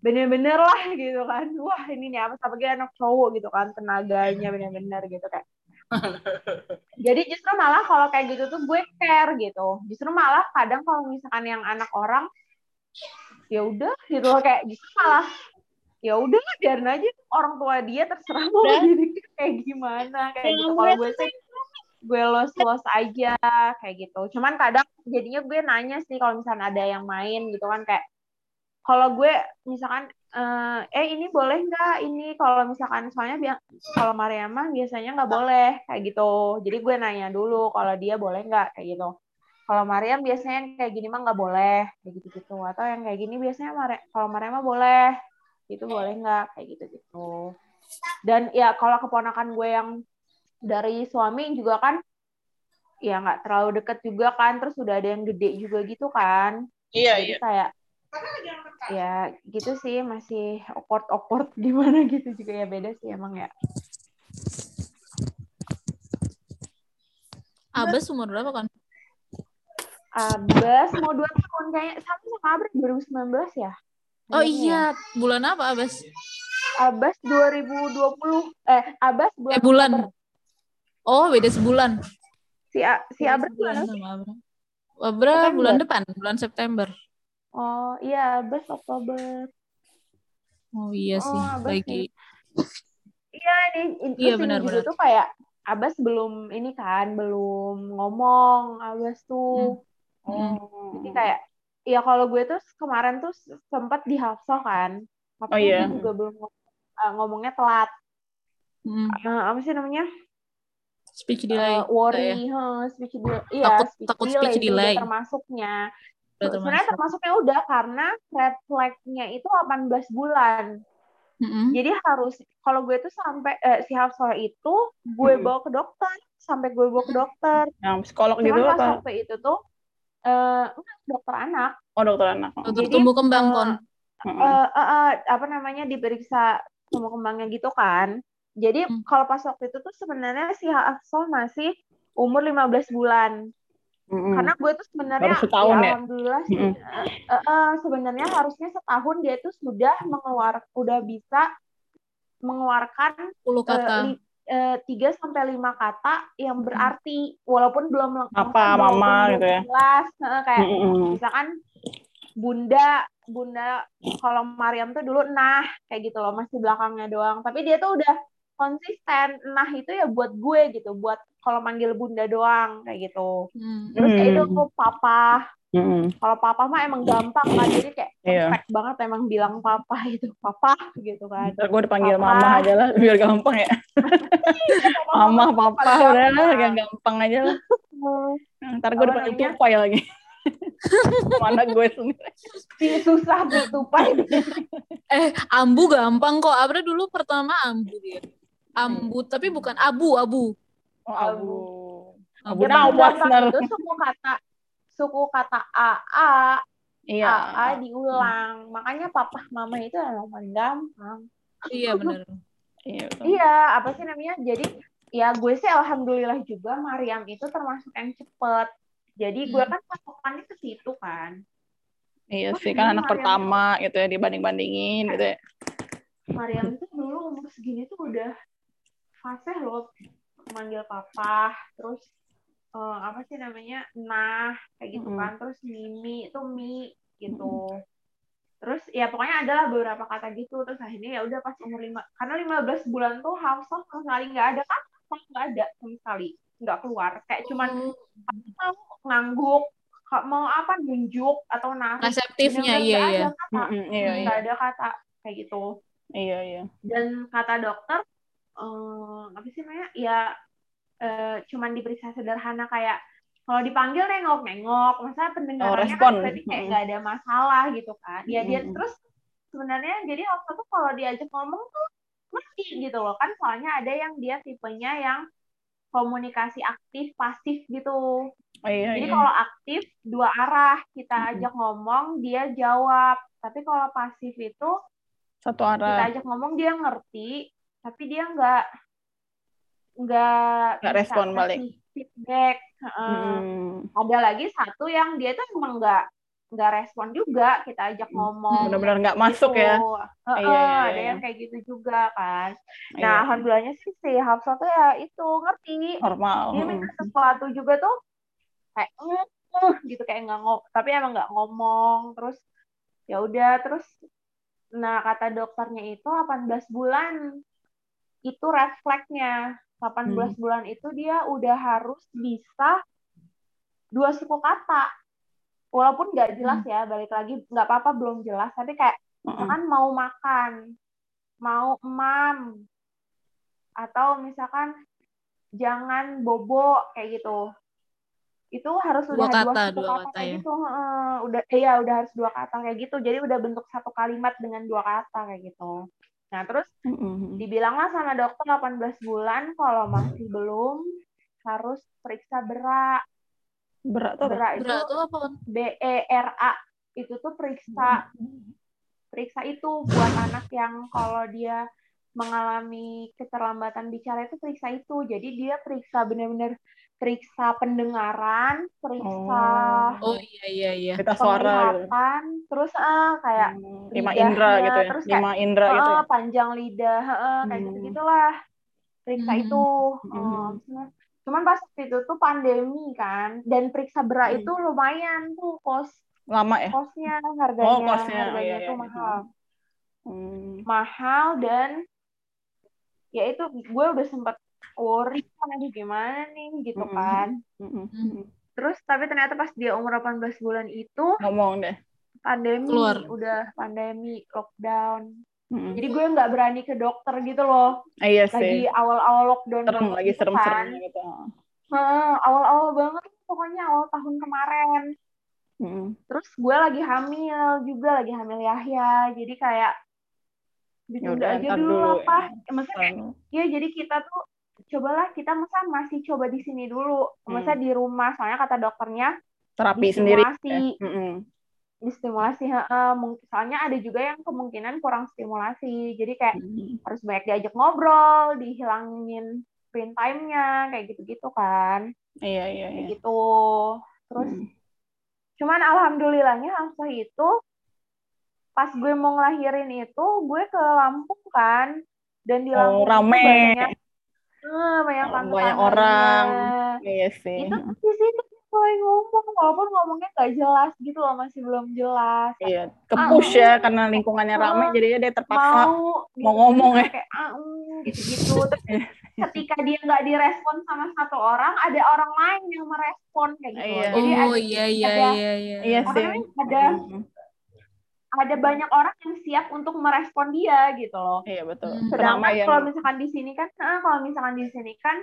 bener-bener lah gitu kan. Wah ini nih apa apalagi anak cowok gitu kan tenaganya bener-bener gitu kayak <laughs> jadi justru malah kalau kayak gitu tuh gue care gitu. Justru malah kadang kalau misalkan yang anak orang ya udah gitu loh kayak justru malah ya udah biarin aja orang tua dia terserah mau jadi kayak gimana kayak gitu. kalau gue sih gue los los aja kayak gitu. Cuman kadang jadinya gue nanya sih kalau misalnya ada yang main gitu kan kayak kalau gue misalkan eh, eh ini boleh nggak? Ini kalau misalkan soalnya kalau Mariamah biasanya nggak boleh kayak gitu. Jadi gue nanya dulu kalau dia boleh nggak? Kayak gitu. Kalau Mariam biasanya yang kayak gini mah nggak boleh kayak gitu gitu atau yang kayak gini biasanya Mari- kalau Mariam mah boleh itu boleh nggak? Kayak gitu gitu dan ya kalau keponakan gue yang dari suami juga kan ya nggak terlalu deket juga kan. Terus udah ada yang gede juga gitu kan. Iya, jadi iya. kayak ya gitu sih masih awkward awkward <laughs> gimana gitu juga ya beda sih emang ya Abbas umur berapa kan? Abbas mau dua tahun kayaknya sama sama Abbas 2019 ya Oh ya. iya, bulan apa Abbas? Abbas 2020 eh Abbas bulan Eh bulan. Oktober. Oh, beda sebulan. si A- si sebulan bulan Abra. Abra September. bulan depan, bulan September. Oh iya Abbas Oktober Oh iya Oh, sih, Abbas lagi. Iya ini, ini Iya, terus ini benar, benar. tuh kayak Abbas belum ini kan belum ngomong Abbas tuh Hmm. Oh. jadi kayak ya kalau gue tuh kemarin tuh sempat di kan tapi Oh, iya. gue juga belum eh, ngomongnya telat Hmm. Eh, apa sih namanya Speech Eh, delay. worry huh, speech delay iya Takut- speech takut delay speech delay. termasuknya Udah sebenarnya termasuk. termasuknya udah karena red flag-nya itu 18 bulan Mm-mm. Jadi harus kalau gue tuh sampai eh, si Hafsah itu gue Mm-mm. bawa ke dokter, sampai gue bawa ke dokter. Yang psikolog Cuman gitu pas apa? waktu itu tuh eh enggak, dokter anak. Oh dokter anak. Dokter Jadi, tumbuh kembang eh, kon. Heeh. eh, eh, eh, apa namanya diperiksa tumbuh kembangnya gitu kan. Jadi Hmm. kalau pas waktu itu tuh sebenarnya si Hafsah masih umur 15 bulan. Mm-mm. Karena gue tuh sebenarnya Baru setahun ya? alhamdulillah sih eh, eh, sebenarnya harusnya setahun dia tuh sudah mengeluarkan udah bisa mengeluarkan 10 kata. eh, li- tiga sampai lima kata yang berarti walaupun belum leng- Apa, mama gitu ya? jelas kayak Mm-mm. misalkan bunda bunda kalau Mariam tuh dulu nah kayak gitu loh masih belakangnya doang tapi dia tuh udah konsisten nah itu ya buat gue gitu buat kalau manggil bunda doang kayak gitu Hmm. terus kayak itu Hmm. tuh papa Mm-mm. kalau papa mah emang gampang kan jadi kayak Iya. perfect banget emang bilang papa itu papa gitu kan Ntar gue dipanggil Papa. mama aja lah biar gampang ya. Mama, papa, udah lah, gampang. aja lah. Ntar gue dipanggil namanya? tupai lagi. Mana gue sendiri. Ih, susah bertupai Eh, ambu gampang kok. Abra dulu pertama ambu dia. Ambu, tapi bukan abu, abu. Oh, abu. Abu Abu Ya, partner. itu suku kata suku kata AA, Iya. AA diulang. Makanya papa mama itu emang paling gampang. Iya benar. Iya. betul. Iya, apa sih namanya? Jadi ya gue sih alhamdulillah juga Mariam itu termasuk yang cepet. Jadi gue Hmm. kan patokannya ke situ kan. Iya sih kan anak Mariam pertama gitu ya dibanding-bandingin gitu ya. Mariam itu dulu umur segini tuh udah fase loh manggil papa, terus eh, apa sih namanya? Nah, kayak gitu kan. Terus Mimi itu Mi gitu. Terus ya pokoknya adalah beberapa kata gitu. Terus akhirnya ya udah pas umur lima karena 15 bulan tuh Hafsah sama sekali nggak ada kata, nggak ada sama sekali. Nggak keluar. Kayak cuman mau ngangguk, mau apa nunjuk atau narik. Reseptifnya, iya, iya. Iya, iya. Nggak ada kata kayak gitu Iya, iya. dan kata dokter eh, apa sih namanya? Ya eh, cuman diperiksa sederhana kayak kalau dipanggil nengok-nengok masa pendengarannya Oh, respon. kan berarti kayak nggak ada masalah gitu kan. Ya dia terus sebenarnya jadi waktu tuh kalau diajak ngomong tuh ngerti gitu loh kan soalnya ada yang dia tipenya yang komunikasi aktif pasif gitu. Oh, iya, jadi iya. kalau aktif dua arah kita ajak ngomong dia jawab. Tapi kalau pasif itu Satu kita arah. ajak ngomong dia ngerti tapi dia nggak nggak Nggak respon balik. feedback Heeh. Mm. ada lagi satu yang dia tuh emang nggak nggak respon juga kita ajak ngomong Benar-benar nggak masuk gitu. ya. Heeh, Iya, iya, ada iya. yang kayak gitu juga kan nah Iya. alhamdulillahnya sih si Hafsa tuh ya itu ngerti Normal. dia minta sesuatu juga tuh kayak "Eh, eh," gitu kayak nggak ngomong tapi emang nggak ngomong terus ya udah terus nah kata dokternya itu 18 bulan itu red flag-nya. 18 bulan itu dia udah harus bisa dua suku kata. Walaupun nggak jelas ya balik lagi nggak apa-apa belum jelas. Tapi kayak Mm-mm. misalkan mau makan mau emam atau misalkan jangan bobo kayak gitu. Itu harus Dua udah kata, dua suku dua kata, kata kayak ya. gitu Heeh, udah iya udah harus dua kata kayak gitu. Jadi udah bentuk satu kalimat dengan dua kata kayak gitu nah terus dibilanglah sama dokter 18 bulan kalau masih belum harus periksa berak. Berat tuh berak itu Berat tuh apa? B E R A. Itu tuh periksa. Periksa itu buat anak yang kalau dia mengalami keterlambatan bicara itu periksa itu. Jadi dia periksa benar-benar periksa pendengaran periksa Oh iya iya iya. Kita suara gitu. terus ah kayak Hmm, Lima lidahnya, indra gitu ya. terus kayak, Lima indra gitu ya. panjang lidah ah, kayak Hmm. gitu gitulah periksa Hmm. itu Hmm. Oh, cuman pas itu tuh pandemi kan dan periksa berak Hmm. itu lumayan tuh kos Lama ya. kosnya harganya Oh, kosnya. Oh, harganya iya, tuh iya. mahal Hmm. mahal dan ya itu gue udah sempat worry kan aduh gimana nih gitu Mm-mm. kan Mm-mm. Hmm. terus tapi ternyata pas dia umur 18 bulan itu Ngomong deh. pandemi Keluar. udah pandemi lockdown Mm-mm. jadi gue nggak berani ke dokter gitu loh Ah, Iya lagi sih. awal-awal lockdown Serem lagi gitu kan. serem-seremnya gitu. Heeh, awal-awal banget pokoknya awal tahun kemarin Mm-mm. terus gue lagi hamil juga lagi hamil Yahya jadi kayak ditunda Yaudah, aja dulu dulu apa ya. maksudnya ya jadi kita tuh cobalah kita masa masih coba di sini dulu masa Hmm. di rumah soalnya kata dokternya Terapi sendiri. ya. distimulasi heeh. Mung- soalnya ada juga yang kemungkinan kurang stimulasi jadi kayak Mm-mm. harus banyak diajak ngobrol dihilangin screen time-nya kayak gitu-gitu kan Iya, iya, kayak iya. gitu terus Mm. cuman alhamdulillahnya Hamzah itu pas gue mau ngelahirin itu gue ke Lampung kan dan di Oh, Lampung itu rame. banyak eh, banyak Oh, tante banyak orang. Iya sih. itu di sini mulai ngomong walaupun ngomongnya nggak jelas gitu loh masih belum jelas Iya, ke-push ya karena lingkungannya Ah. jadinya dia terpaksa. mau mau ngomong ya. kayak ah, mm, gitu-gitu terus ketika dia nggak direspon sama satu orang ada orang lain yang merespon kayak gitu Iya. jadi oh ada, iya iya ada- iya iya. Iya apa sih. ada. Ada banyak orang yang siap untuk merespon dia gitu loh Iya betul. Hmm. sedangkan Keramaian. kalau misalkan di sini kan ah, kalau misalkan di sini kan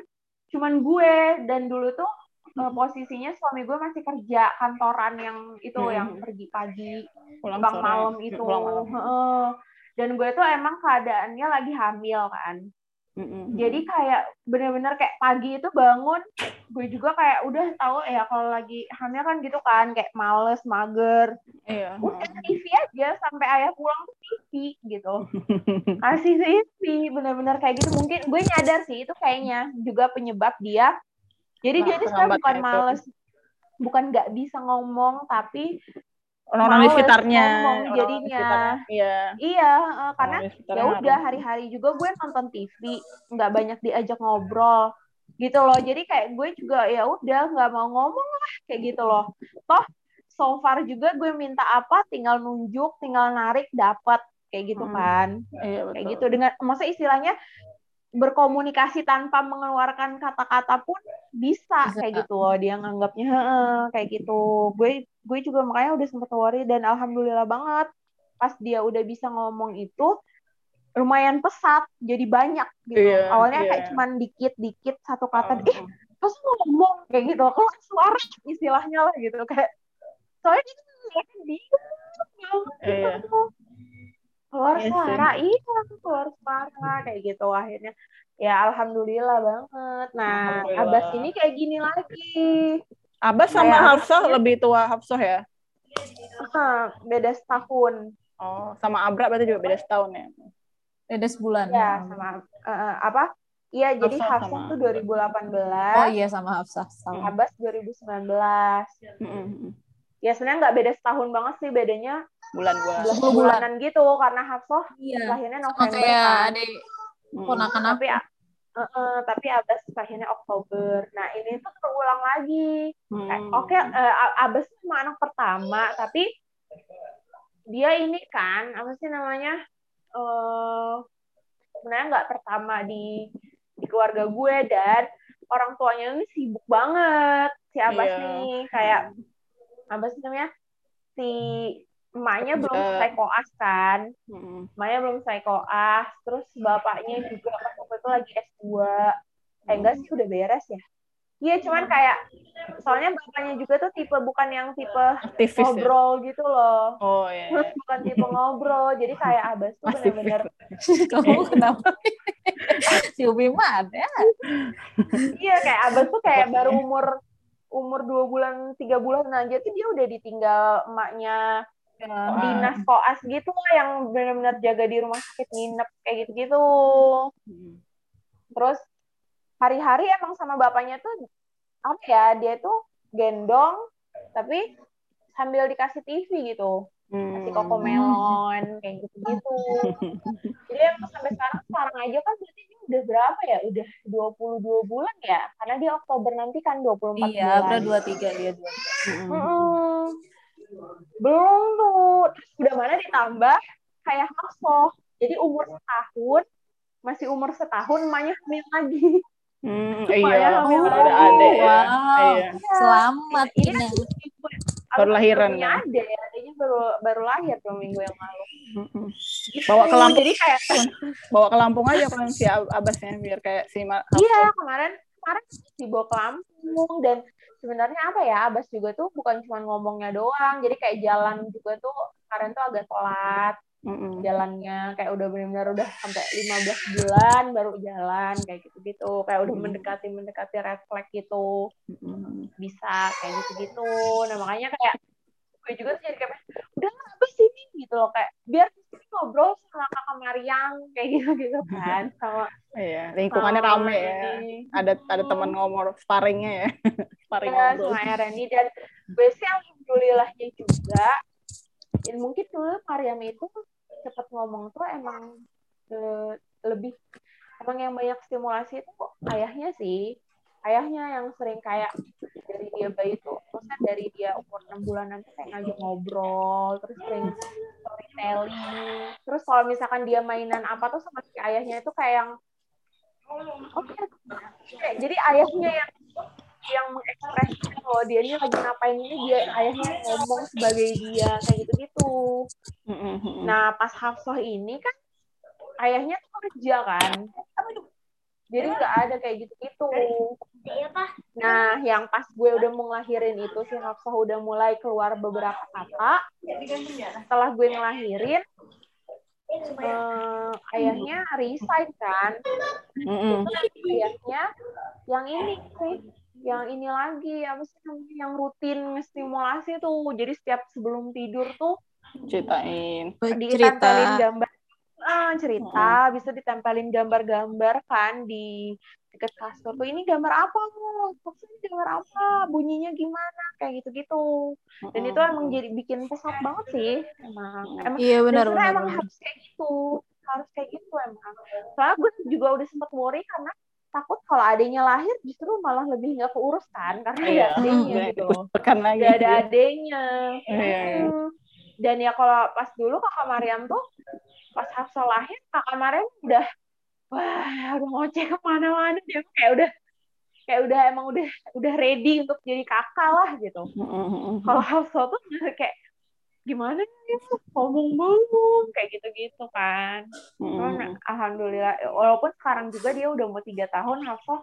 cuman gue dan dulu tuh eh, posisinya suami gue masih kerja kantoran yang itu Hmm. yang pergi pagi pulang pulang sore. malam itu Pulang malam. Heeh. dan gue tuh emang keadaannya lagi hamil kan Mm-mm. jadi kayak bener-bener kayak pagi itu bangun gue juga kayak udah tahu ya kalau lagi hamil kan gitu kan kayak males mager Iya. udah TV aja sampai ayah pulang tuh TV gitu <laughs> kasih TV bener-bener kayak gitu mungkin gue nyadar sih itu kayaknya juga penyebab dia jadi Nah, dia tuh sebenarnya bukan itu. males bukan nggak bisa ngomong tapi Orang-orang di sekitarnya. ngomong jadinya. Iya. iya eh, karena ya udah hari-hari juga gue nonton TV nggak banyak diajak ngobrol gitu loh jadi kayak gue juga ya udah nggak mau ngomong lah kayak gitu loh toh so far juga gue minta apa tinggal nunjuk tinggal narik dapat kayak gitu Hmm. kan Iya betul. kayak gitu dengan masa istilahnya berkomunikasi tanpa mengeluarkan kata-kata pun bisa, Bisa. kayak gitu loh dia nganggapnya kayak gitu gue gue juga makanya udah sempet worry dan alhamdulillah banget pas dia udah bisa ngomong itu lumayan pesat jadi banyak gitu Iya, awalnya iya. kayak cuman dikit dikit satu kata eh pas ngomong kayak gitu keluar suara istilahnya lah gitu kayak soalnya dia diem banget Iya. gitu keluar Iya sih. suara iya keluar suara kayak gitu akhirnya ya alhamdulillah banget nah Alhamdulillah. abas ini kayak gini lagi Abbas sama Kayak Hafsah anaknya- lebih tua Hafsah ya? Beda setahun Oh, sama Abra berarti juga beda setahun ya? Beda sebulan. ya sama eh, apa iya jadi Hafsah tuh 2018 Oh iya sama Hafsah. Sama. Abbas 2019 Mm-mm. ya sebenarnya nggak beda setahun banget sih bedanya Bulan-bulan. 11 bulan. bulanan gitu karena Hafsah Iya. lahirnya Sama November kayak kan adik ponakan tapi eh, eh, tapi Abbas lahirnya Oktober nah ini tuh terulang lagi Hmm. oke eh, A- Abbas tuh cuma anak pertama tapi dia ini kan apa sih namanya eh sebenarnya nggak pertama di di keluarga gue dan orang tuanya ini sibuk banget si Abbas Iya. nih kayak Abbas namanya si emaknya belum selesai koas kan Mm-mm. emaknya belum selesai koas terus bapaknya juga pas waktu itu lagi S2 eh enggak sih udah beres ya iya cuman kayak soalnya bapaknya juga tuh tipe bukan yang tipe Aktivis ya? ngobrol gitu loh Oh iya. iya. bukan tipe ngobrol jadi kayak Abbas tuh bener-bener <laughs> Kamu kenapa? <laughs> si Ubi ada. iya kayak Abbas tuh kayak baru umur umur dua bulan tiga bulan aja tuh dia udah ditinggal emaknya dinas koas gitu lah yang benar-benar jaga di rumah sakit nginep kayak gitu-gitu Mm. terus hari-hari emang sama bapaknya tuh apa ya dia tuh gendong tapi sambil dikasih TV gitu kasih Hmm. kokomelon kayak gitu-gitu <laughs> jadi emang sampai sekarang sekarang aja kan berarti dia udah berapa ya udah 22 bulan ya karena dia Oktober nanti kan 24 Iya, bulan Abra dua tiga dia dua. Mm-mm. Mm-mm. Belum tuh udah mana ditambah kayak Hafsah jadi umur setahun masih umur setahun emaknya hamil lagi Hmm, iya. hamil Ada lagi. adek ya. Wow. Iya. Selamat Ini Ina. Baru lahiran, punya kan? ade adanya baru baru lahir dua minggu yang lalu Mm-mm. Bawa ke Lampung. jadi kayak Bawa ke Lampung aja kan si Ab- Abbasnya biar kayak si iya kemarin kemarin dibawa ke Lampung dan sebenarnya apa ya Abbas juga tuh bukan cuma ngomongnya doang jadi kayak jalan juga tuh kemarin tuh agak telat. Mm-mm. jalannya kayak udah benar-benar udah sampai 15 bulan baru jalan kayak gitu-gitu. Kayak udah mendekati mendekati red flag gitu. Mm-mm. bisa kayak gitu-gitu. Nah makanya kayak gue juga tuh jadi kayak udah lah, apa sih ini gitu loh kayak biar ngobrol sama kakak Mariam kayak gitu gitu kan <laughs> sama Iya, lingkungannya sama rame ya. ini. Ada ada teman ngomong sparringnya ya. <laughs> Sparring ya ngobrol. sama Ereni dan gue sih alhamdulillahnya juga dan mungkin dulu Mariam itu cepet ngomong tuh emang eh, lebih emang yang banyak stimulasi itu kok ayahnya sih ayahnya yang sering kayak dari dia bayi tuh maksudnya dari dia umur 6 bulanan tuh kayak ngajak ngobrol terus sering storytelling. Terus kalau misalkan dia mainan apa tuh sama si ayahnya itu kayak yang oke. Kayak, jadi ayahnya yang yang mengekspresikan kalau dia ini lagi ngapain ini dia ayahnya ngomong sebagai dia kayak gitu gitu nah pas Hafsah ini kan ayahnya tuh kerja kan jadi nggak ada kayak gitu gitu nah yang pas gue udah mau ngelahirin itu si Hafsah udah mulai keluar beberapa kata. Setelah gue ngelahirin eh, ayahnya resign kan. Mm-mm. ayahnya yang ini sih yang ini lagi apa sih namanya yang rutin stimulasi tuh. Jadi setiap sebelum tidur tuh Ceritain. Cerita. gambar ah, cerita bisa ditempelin gambar-gambar kan di dekat kasur tuh ini gambar apa lo ini gambar apa bunyinya gimana kayak gitu-gitu dan itu emang jadi bikin pesat banget sih emang emang Iya benar benar. emang benar. harus kayak gitu harus kayak gitu emang soalnya gue juga udah sempet worry karena takut kalau adanya lahir justru malah lebih nggak keurus kan karena Iya. ada adanya Hmm, gitu lagi. nggak ada adanya Iya, iya. Hmm. dan ya kalau pas dulu kakak Mariam tuh pas Hafsah lahir kakak Mariam udah wah udah ngoceh ke mana-mana. Dia kayak udah kayak udah emang udah udah ready untuk jadi kakak lah gitu. Kalau Hafsah tuh kayak gimana ya ngomong belum kayak gitu-gitu kan. Hmm. alhamdulillah walaupun sekarang juga dia udah mau tiga tahun Hafsah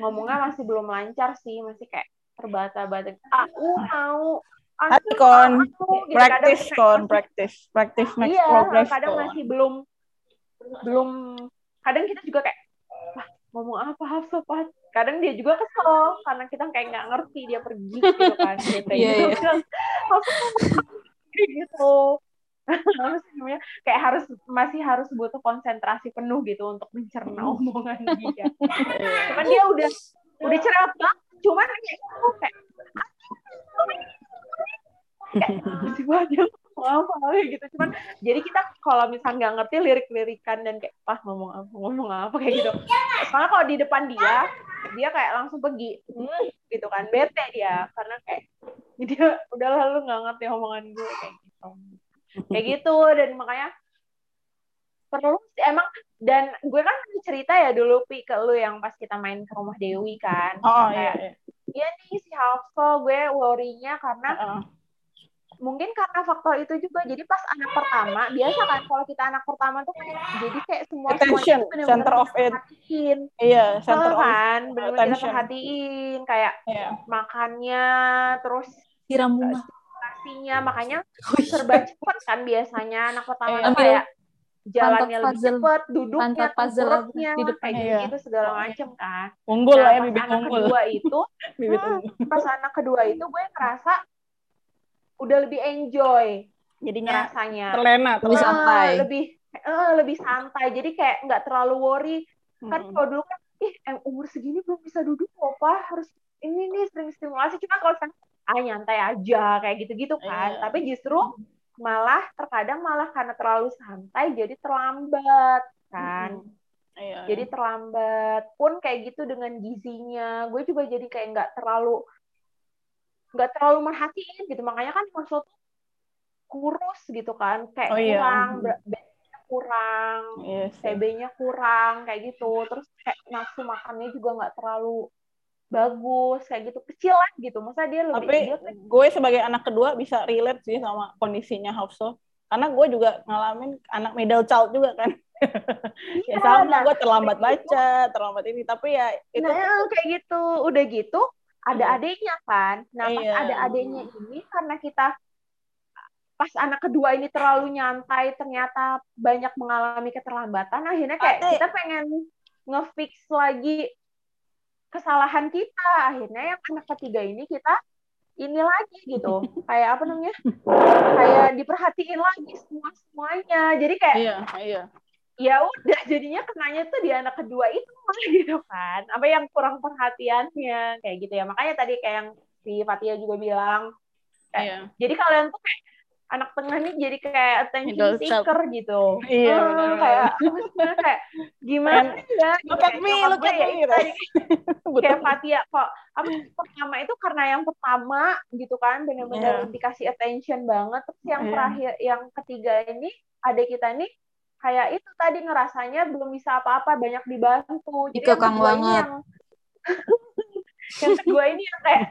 ngomongnya masih belum lancar sih masih kayak terbata-bata. Aku mau Hati kon, gitu. practice kon, practice, practice makes iya progress kadang kon. masih belum belum kadang kita juga kayak wah ngomong apa Hafsah Pak?" kadang dia juga kesel karena kita kayak nggak ngerti dia pergi gitu kan <laughs> Iya, gitu <laughs> iya. Bilang, "Hafsah kayak gitu <laughs> namanya kayak harus masih harus butuh konsentrasi penuh gitu untuk mencerna omongan dia cuman dia udah udah cerewet banget cuman kayak gitu, kayak kayak <laughs> masih banyak apa kayak <laughs> gitu. Cuman jadi kita kalau misalnya nggak ngerti lirik-lirikan dan kayak pas ngomong apa ngomong apa kayak gitu. Soalnya kalau di depan dia dia kayak langsung pergi "Hmm," gitu kan bete dia karena kayak <laughs> dia udah lalu nggak ngerti omongan gue kayak gitu. Kayak gitu dan makanya perlu sih emang dan gue kan cerita ya dulu pi ke lu yang pas kita main ke rumah Dewi kan. Oh iya, iya. iya nih si Hafsa gue worry-nya karena Heeh. Mungkin karena faktor itu juga jadi pas anak pertama biasa kan kalau kita anak pertama tuh kayak jadi kayak semua Attention, center of it. Iya, center of kan benar-benar kita perhatiin kayak Iya. makannya terus Siram bunga. makanya serba cepet kan biasanya anak pertama Iya. tuh kayak jalannya pantat lebih cepet duduknya Pantat puzzle tengkurapnya di depan. kayak Iya. gitu, segala macem kan Unggul Nah, lah ya, pas bibit anak unggul. kedua itu <laughs> Bibit hmm, unggul. pas anak kedua itu gue ngerasa udah lebih enjoy Jadinya ngerasanya. Terlena, Lebih terlena. santai. Lebih eh, lebih santai. Jadi kayak nggak terlalu worry. Kan Mm-mm. kalau dulu kan ih em, umur segini belum bisa duduk pak. Harus ini nih sering stimulasi. Cuma kalau sekarang ah nyantai aja kayak gitu-gitu kan. Iya. tapi justru malah terkadang malah karena terlalu santai jadi terlambat kan. Iya. jadi terlambat. Pun kayak gitu dengan gizinya. Gue juga jadi kayak nggak terlalu nggak terlalu merhatiin gitu makanya kan maksud kurus gitu kan kayak Oh, iya. kurang beratnya kurang Iya sih. TB-nya kurang kayak gitu terus kayak nafsu makannya juga nggak terlalu bagus kayak gitu kecil lah gitu masa dia lebih Tapi dia gue sebagai anak kedua bisa relate sih sama kondisinya Hafsa. Karena gue juga ngalamin anak middle child juga kan. <laughs> ya Iya, sama, nah, gue terlambat gitu. baca, terlambat ini. Tapi ya itu nah kayak gitu udah gitu ada Iya. adiknya kan nah pas Iya. ada adiknya ini karena kita pas anak kedua ini terlalu nyantai ternyata banyak mengalami keterlambatan akhirnya kayak Adik. kita pengen ngefix lagi kesalahan kita akhirnya yang anak ketiga ini kita ini lagi gitu <laughs> kayak apa namanya kayak diperhatiin lagi semua semuanya jadi kayak iya, iya. Ya udah jadinya kenanya tuh di anak kedua itu <laughs> gitu kan apa yang kurang perhatiannya kayak gitu ya makanya tadi kayak yang si Fatia juga bilang Iya. jadi kalian tuh kayak anak tengah nih jadi kayak attention Middle seeker gitu Iya, Eh, benar, kayak kayak gimana ya gitu. Look at Kayak me, look at ya me, gitu. <laughs> kayak Fatia kok apa pertama itu karena yang pertama gitu kan benar-benar Iya. dikasih attention banget terus yang Iya. terakhir yang ketiga ini ada kita nih kayak itu tadi ngerasanya belum bisa apa-apa banyak dibantu jadi yang kedua ini banget. yang <laughs> yang kedua ini yang kayak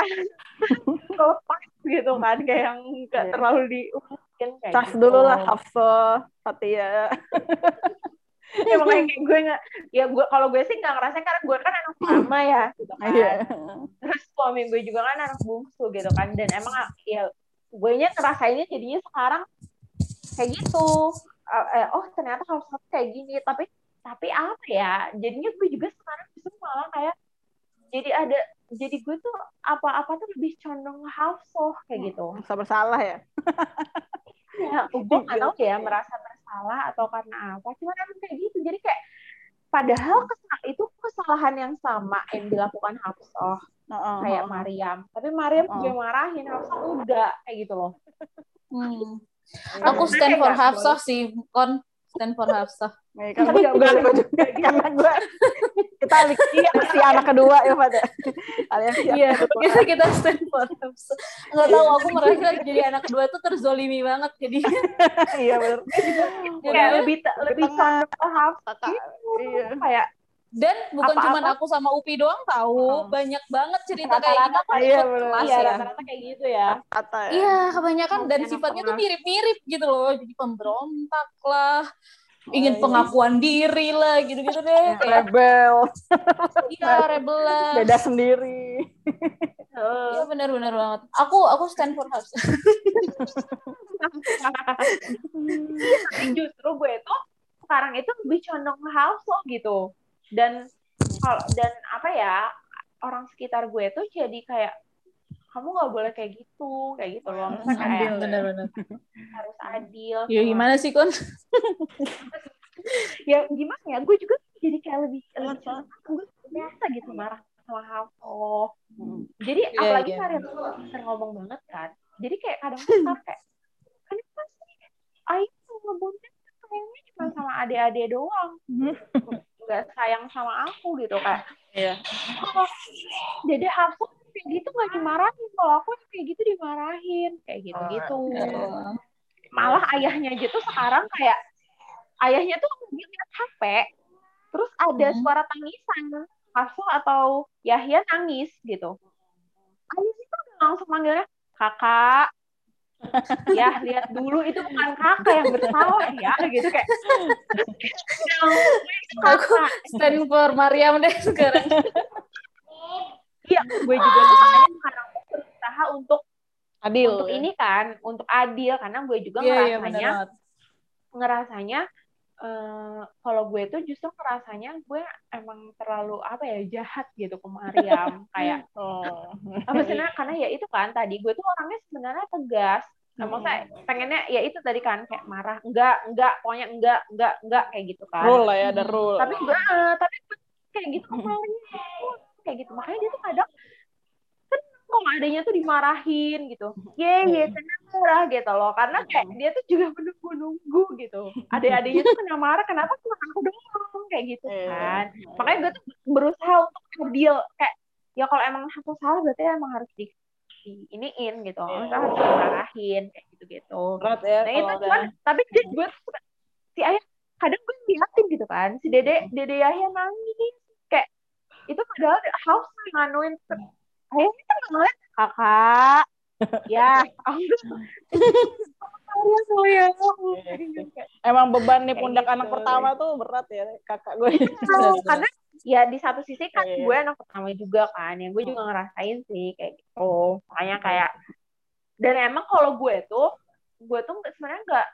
<laughs> lepas gitu kan kayak yang nggak Iya. terlalu diumumin kayak Cas gitu. dulu lah Hafsa, Fatia. <laughs> ya makanya kayak gue nggak ya gue kalau gue sih nggak ngerasain karena gue kan anak pertama ya gitu kan Iya. terus suami gue juga kan anak bungsu gitu kan dan emang ya gue nya ngerasainnya jadinya sekarang kayak gitu Eh, eh, oh ternyata harus kayak gini tapi tapi apa ya? Jadinya gue juga sekarang justru malah kayak jadi ada jadi gue tuh apa-apa tuh lebih condong hafsoh kayak gitu. Merasa bersalah ya. ya gue <laughs> nggak tahu ya merasa bersalah atau karena apa. Cuma emang kayak gitu jadi kayak padahal kesal- itu kesalahan yang sama yang dilakukan Hafsah Heeh, kayak. Mariam. Tapi Mariam juga marahin Hafsah enggak kayak gitu loh. Hmm. Iya. Aku stand for Hafsah sih, kon stand for Hafsah. Ya, kan nggak boleh. juga karena gue kita si anak kedua ya pada Iya, anak kedua. kita kita stand for Hafsah. Nggak tahu, aku merasa jadi anak kedua tuh terzolimi banget. Jadi, iya benar kayak lebih lebih condong ke Hafsah iya kayak Dan bukan cuma aku sama Upi doang tahu, Oh. banyak banget cerita kayak Rata-rata gitu kan iya, ikut bener. kelas Iya, ya. rata-rata kayak gitu ya. Kata ya. Iya, kebanyakan dan sifatnya tuh mirip-mirip gitu loh. Jadi pemberontak lah, ingin iya. pengakuan diri lah, gitu-gitu deh. Kayak <laughs> Rebel, iya, rebel lah. beda sendiri. Heeh. Iya benar-benar banget. Aku aku stand for house. Tapi <laughs> justru gue tuh sekarang itu lebih condong ke house loh gitu. Dan kalau dan apa ya orang sekitar gue tuh jadi kayak kamu nggak boleh kayak gitu, kayak gitu loh. Misalnya kayak Adil. benar-benar. harus adil. Ya gimana sih Kon? <laughs> ya gimana ya gue juga jadi kayak lebih lebih curhat, gue biasa gitu marah sama hal oh jadi Iya, apalagi iya. Maria tuh sering ngomong banget kan jadi kayak kadang kadang kayak kenapa sih Ayu tuh ngebuntin sayangnya cuma sama adik-adik doang <laughs> nggak sayang sama aku gitu kayak Iya. oh, jadi Hafsa kayak gitu nggak dimarahin kalau aku kayak gitu dimarahin kayak gitu gitu Oh. malah ayahnya aja tuh sekarang kayak ayahnya tuh lagi lihat HP terus ada Hmm. suara tangisan Hafsa atau Yahya nangis gitu ayahnya tuh langsung manggilnya kakak ya lihat dulu itu bukan kakak yang bersalah ya gitu kayak Udah langsung, "Itu kakak Stand for Mariam deh sekarang. iya gue juga tuh makanya sekarang tuh berusaha untuk Adil. untuk ya. ini kan untuk adil karena gue juga Iya, iya benar ngerasanya banget. ngerasanya eh, kalau gue tuh justru ngerasanya gue emang terlalu apa ya jahat gitu ke Mariam. <laughs> Kayak Oh. apa sih karena ya itu kan tadi gue tuh orangnya sebenarnya tegas. Nah, maksudnya pengennya ya itu tadi kan kayak marah enggak enggak pokoknya enggak enggak enggak kayak gitu kan. Rule lah ya, ada rule. tapi gue eh, tapi gue kayak gitu <laughs> ke Mariam kayak gitu. Makanya dia tuh kadang kalau adanya tuh dimarahin gitu. <laughs> Ye ye tenang murah gitu loh. Karena kayak dia tuh juga menunggu nunggu gitu. Adik-adiknya tuh kena marah kenapa cuma aku doang? Kayak gitu Iya. kan. Makanya gue tuh berusaha untuk adil kayak ya kalau emang aku salah berarti emang harus di, di iniin gitu. Iya. Maksudnya harus dimarahin kayak gitu gitu Berat ya nah itu cuman tapi dia gue si ayah kadang gue liatin gitu kan si dede dede Yahya nangis. Kayak itu padahal house nganuin ayahnya kan ngeliat kakak <laughs> ya sayang Emang beban nih pundak gitu. anak pertama tuh berat ya kakak gue. Tahu, karena ya di satu sisi kan Iya. gue anak pertama juga kan yang gue juga ngerasain sih kayak gitu makanya kayak dan emang kalau gue tuh gue tuh sebenarnya nggak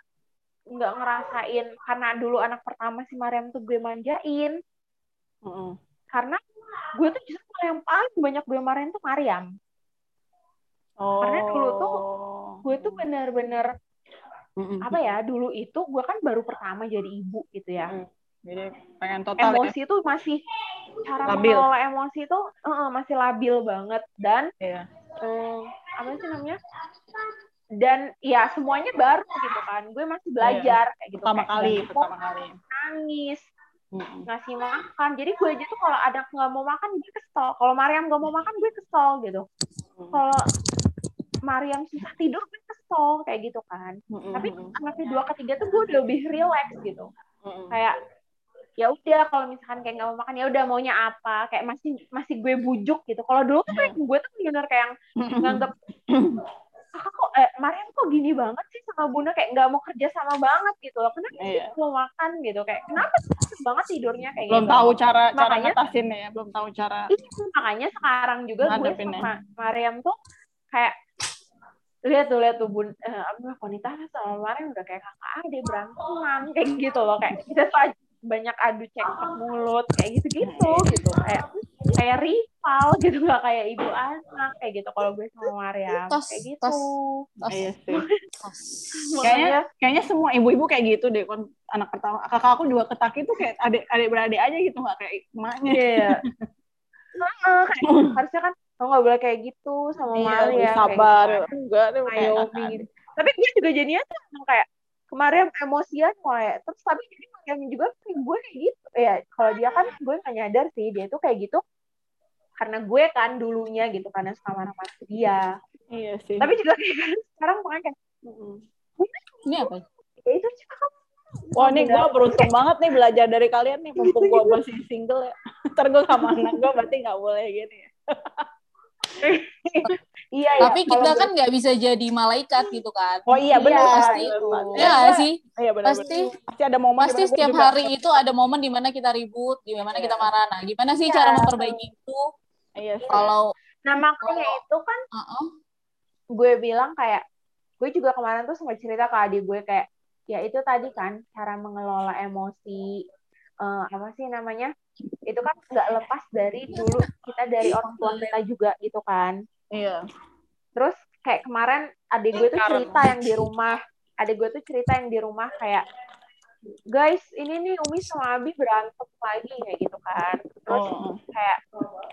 nggak ngerasain karena dulu anak pertama si Mariam tuh gue manjain Heeh. karena gue tuh justru yang paling banyak gue marahin tuh Mariam Oh. Karena dulu tuh gue tuh bener-bener apa ya dulu itu gue kan baru pertama jadi ibu gitu ya Mm. Jadi pengen total ya. emosi tuh masih cara Labil. mengelola emosi tuh eh, masih labil banget dan Iya. eh, apa sih namanya dan ya semuanya baru gitu kan gue masih belajar kayak gitu Iya. Pertama kayak kali, pertama kali. nangis Mm-mm. ngasih makan. Jadi gue aja tuh kalau ada nggak mau makan gue kesel. Kalau Mariam nggak mau makan gue kesel gitu. Kalau Mariam susah tidur gue kesel kayak gitu kan. Mm-mm. tapi anak kedua ketiga tuh gue udah lebih relax gitu. Mm-mm. kayak ya udah kalau misalkan kayak nggak mau makan ya udah maunya apa? Kayak masih masih gue bujuk gitu. Kalau dulu tuh kayak gue tuh bener kayak yang nganggep <clears throat> kakak kok eh, Mariam kok gini banget sih sama bunda kayak nggak mau kerja sama banget gitu loh. Kenapa sih Iya. mau makan gitu? Kayak kenapa banget tidurnya kayak belum gitu? tahu cara cara Makanya- ngatasin ya, belum tahu cara. Iya, makanya sekarang juga gue sama Mariam tuh kayak lihat tuh lihat tuh bun eh, wanita sama Mariam udah kayak kakak adik beranteman kayak gitu loh. Kayak kita tuh banyak adu cekcok mulut kayak gitu gitu gitu. Kayak kayak rival gitu nggak kayak ibu anak kayak gitu kalau gue sama Mariam Tas, kayak gitu tas. Iya sih. Tas. Kayaknya makanya kayaknya semua ibu-ibu kayak gitu deh. Kon anak pertama, kakak aku juga ketaki tuh kayak adik adik beradik aja gitu nggak kayak emaknya. iya <laughs> Heeh, kayak <laughs> harusnya kan lo nggak boleh kayak gitu sama Iya, kayak sabar. gitu kan. Enggak deh kayak Ayo, kakak. gitu. Tapi gue juga jadinya tuh emang kayak kemarin emosian mulai. Terus tapi jadi Mariam juga kayak gue kayak gitu. Ya kalau dia kan gue gak nyadar sih dia tuh kayak gitu karena gue kan dulunya gitu karena sama sama dia. Iya sih. Tapi juga kayak <laughs> sekarang makanya kayak. Ini apa? ya itu cuma kamu Wah ini gue beruntung banget nih belajar dari kalian nih mumpung gue masih single ya. <laughs> Ntar gue sama anak gue berarti nggak boleh gini. ya. <laughs> iya ya Tapi kita kan nggak bisa jadi malaikat gitu kan. Oh iya benar Iya, pasti. benar. Ya sih? Iya benar. Pasti benar. pasti ada momen pasti setiap hari itu ada momen di mana kita ribut, di mana kita Iya. marah. Nah, gimana sih Iya. cara memperbaiki itu? Iya sih. Kalau nah makanya itu kan uh-uh, gue bilang kayak gue juga kemarin tuh sempat cerita ke adik gue kayak ya itu tadi kan cara mengelola emosi eh, apa sih namanya itu kan nggak lepas dari dulu kita dari orang tua kita juga gitu kan Iya. terus kayak kemarin adik gue tuh cerita yang di rumah adik gue tuh cerita yang di rumah kayak guys ini nih Umi sama Abi berantem lagi kayak gitu kan. Terus Oh, kayak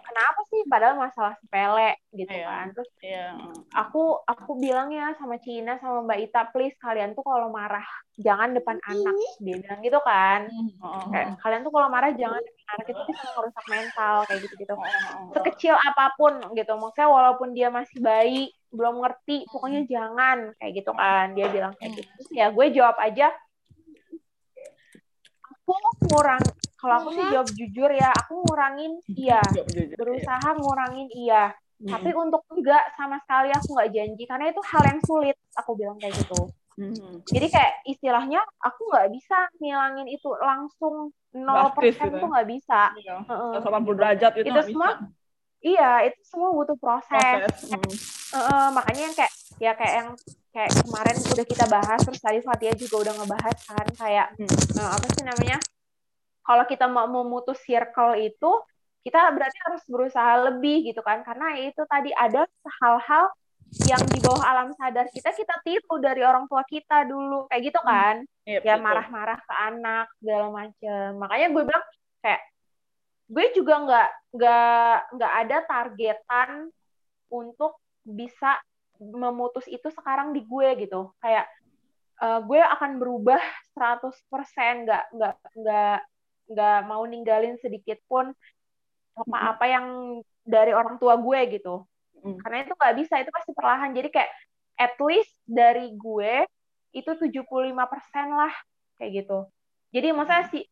kenapa sih? Padahal masalah sepele gitu Iya. kan. Terus iya. aku aku bilang ya sama Cina sama Mbak Ita please kalian tuh kalau marah jangan depan anak. Dia bilang gitu kan. Oh, kayak kalian tuh kalau marah jangan depan anak. Itu bisa merusak mental kayak gitu gitu oh, oh. sekecil apa pun gitu. Maksudnya walaupun dia masih bayi belum ngerti pokoknya jangan kayak gitu kan. Dia bilang kayak gitu. Terus ya gue jawab aja aku ngurang kalau aku sih jawab jujur ya aku ngurangin iya iya. berusaha ngurangin iya tapi untuk enggak sama sekali aku nggak janji karena itu hal yang sulit aku bilang kayak gitu Hmm. jadi kayak istilahnya aku nggak bisa ngilangin itu langsung 0% Drastis gitu tuh nggak bisa Iya. 180 derajat itu, Itu nggak semua bisa. iya itu semua butuh proses, proses. Hmm. Heeh, makanya yang kayak ya kayak yang kayak kemarin udah kita bahas terus tadi Fatia juga udah ngebahas kan kayak Hmm. eh, apa sih namanya kalau kita mau memutus circle itu kita berarti harus berusaha lebih gitu kan karena itu tadi ada hal-hal yang di bawah alam sadar kita kita tiru dari orang tua kita dulu kayak gitu kan. Iya, ya marah-marah ke anak segala macem. Makanya gue bilang kayak gue juga nggak nggak nggak ada targetan untuk bisa memutus itu sekarang di gue gitu kayak eh, gue akan berubah 100% nggak nggak nggak nggak mau ninggalin sedikit pun apa-apa yang dari orang tua gue gitu Mm. karena itu nggak bisa itu pasti perlahan jadi kayak at least dari gue itu 75% lah kayak gitu jadi maksudnya si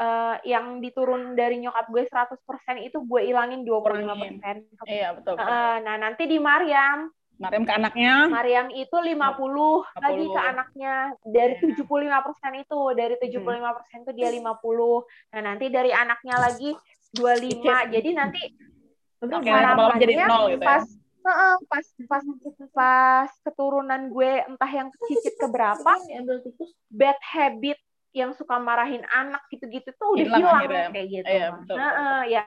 eh, yang diturun dari nyokap gue 100% itu gue ilangin 25%. Iya, betul. betul. Eh, nah, nanti di Mariam, Mariam ke anaknya. Mariam itu 50 lagi ke 50. anaknya. Dari Iya. 75% itu, dari 75% itu dia 50. Nah, nanti dari anaknya lagi 25. Jadi nanti Oke, lama-lama jadi harapannya nol gitu ya. pas Heeh, pas pas pas keturunan gue entah yang cicit keberapa bad habit yang suka marahin anak gitu-gitu tuh udah Hilang hilang kayak gitu. Iya, betul, Heeh, ya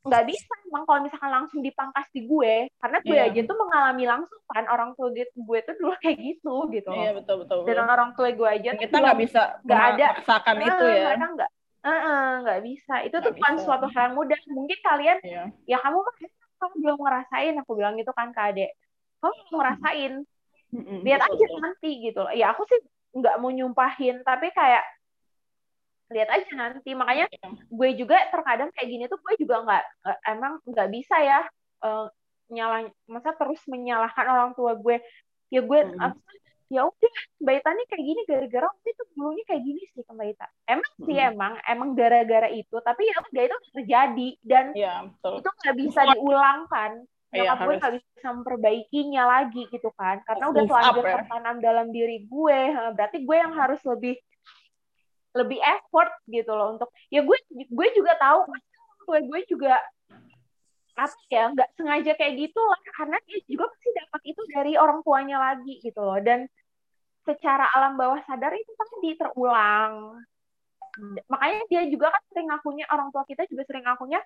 nggak bisa emang kalau misalkan langsung dipangkas di gue karena gue Iya. aja tuh mengalami langsung kan orang tua gue, gue tuh dulu kayak gitu gitu. Iya, betul betul. Dan betul. orang tua gue aja Kita nggak bisa nggak ada. memaksakan Eh, itu ya. mereka nggak nggak bisa itu Nggak tuh bukan suatu hal yang mudah mungkin kalian Iya. ya kamu kan kamu belum ngerasain aku bilang gitu kan ke adek kamu belum ngerasain Mm-mm, lihat betul, aja betul. nanti gitu loh. ya aku sih nggak mau nyumpahin tapi kayak lihat aja nanti makanya gue juga terkadang kayak gini tuh gue juga nggak nggak- emang nggak bisa ya eh, nyalah masa terus menyalahkan orang tua gue ya gue Hmm. apa, ya udah Mbak Ita nih kayak gini gara-gara waktu itu dulunya kayak gini sih ke Mbak Ita emang sih Hmm. emang emang gara-gara itu tapi ya udah itu terjadi dan betul. itu nggak bisa diulang kan Iya, nyokap gue harus nggak bisa memperbaikinya lagi gitu kan karena udah telanjur ya. tertanam dalam diri gue berarti gue yang harus lebih lebih effort gitu loh untuk ya gue gue juga tahu gue gue juga apa ya nggak sengaja kayak gitu lah karena dia juga pasti dapat itu dari orang tuanya lagi gitu loh dan secara alam bawah sadar itu tadi terulang makanya dia juga kan sering ngakunya orang tua kita juga sering ngakunya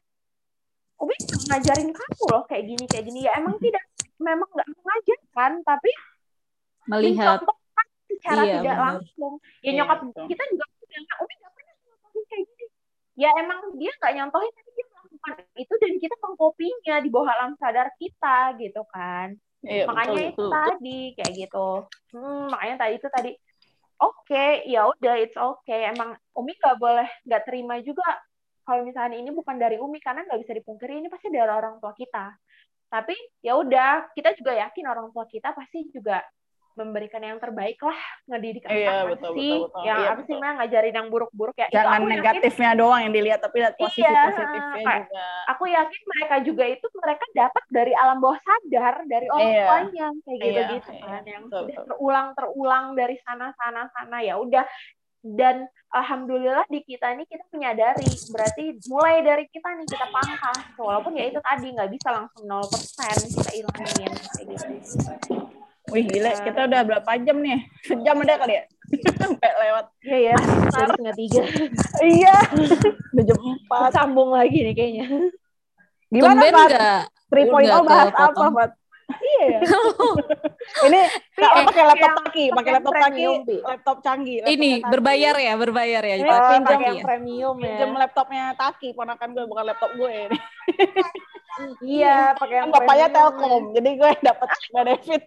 Umi ngajarin kamu loh kayak gini kayak gini ya emang tidak memang nggak mengajarkan tapi Melihat. secara Iya, tidak benar. langsung ya Iya, nyokap betul. kita juga bilang Umi nggak pernah nyontohin kayak gini? Ya emang dia nggak nyontohin tapi dia melakukan itu dan kita mengkopinya di bawah alam sadar kita gitu kan. Iya, makanya betul, itu betul. tadi kayak gitu. Hmm, makanya tadi itu tadi oke ya udah it's okay. Emang Umi nggak boleh nggak terima juga kalau misalnya ini bukan dari Umi karena nggak bisa dipungkiri ini pasti dari orang tua kita. Tapi ya udah kita juga yakin orang tua kita pasti juga memberikan yang terbaik lah ngedidik anak Iya, betul, sih. betul, betul. yang Iya, apa sih mah ngajarin yang buruk-buruk. Ya Itu Jangan yakin- negatifnya doang yang dilihat, tapi lihat positif Iya, positifnya kayak- juga. aku yakin mereka juga itu mereka dapat dari alam bawah sadar dari orang Iya. tuanya kayak Iya, gitu gitu iya, kan. Yang betul, sudah betul. terulang terulang dari sana sana sana ya udah. Dan alhamdulillah di kita ini kita menyadari berarti mulai dari kita nih kita pangkas. Walaupun ya itu tadi nggak bisa langsung 0% kita ilangin kayak gitu Wih gila, kita udah berapa jam nih? Sejam ada kali ya? <laughs> Sampai lewat. iya ya setengah tiga Iya. Udah jam 4. sambung lagi nih kayaknya Gimana, Tumben nggak? 3.0 Udah bahas apa, kepotong. Iya ya <laughs> Ini eh, pakai laptop taki, pakai laptop Bi. laptop canggih. laptopnya Ini Taki. berbayar ya, berbayar ya. ini Oh, Pinjam yang ya. premium ya Pinjem laptopnya Taki, ponakan gue bukan laptop gue ini. <laughs> iya pakai yang Kan bapaknya premium ya. Telkom, jadi gue dapat benefit.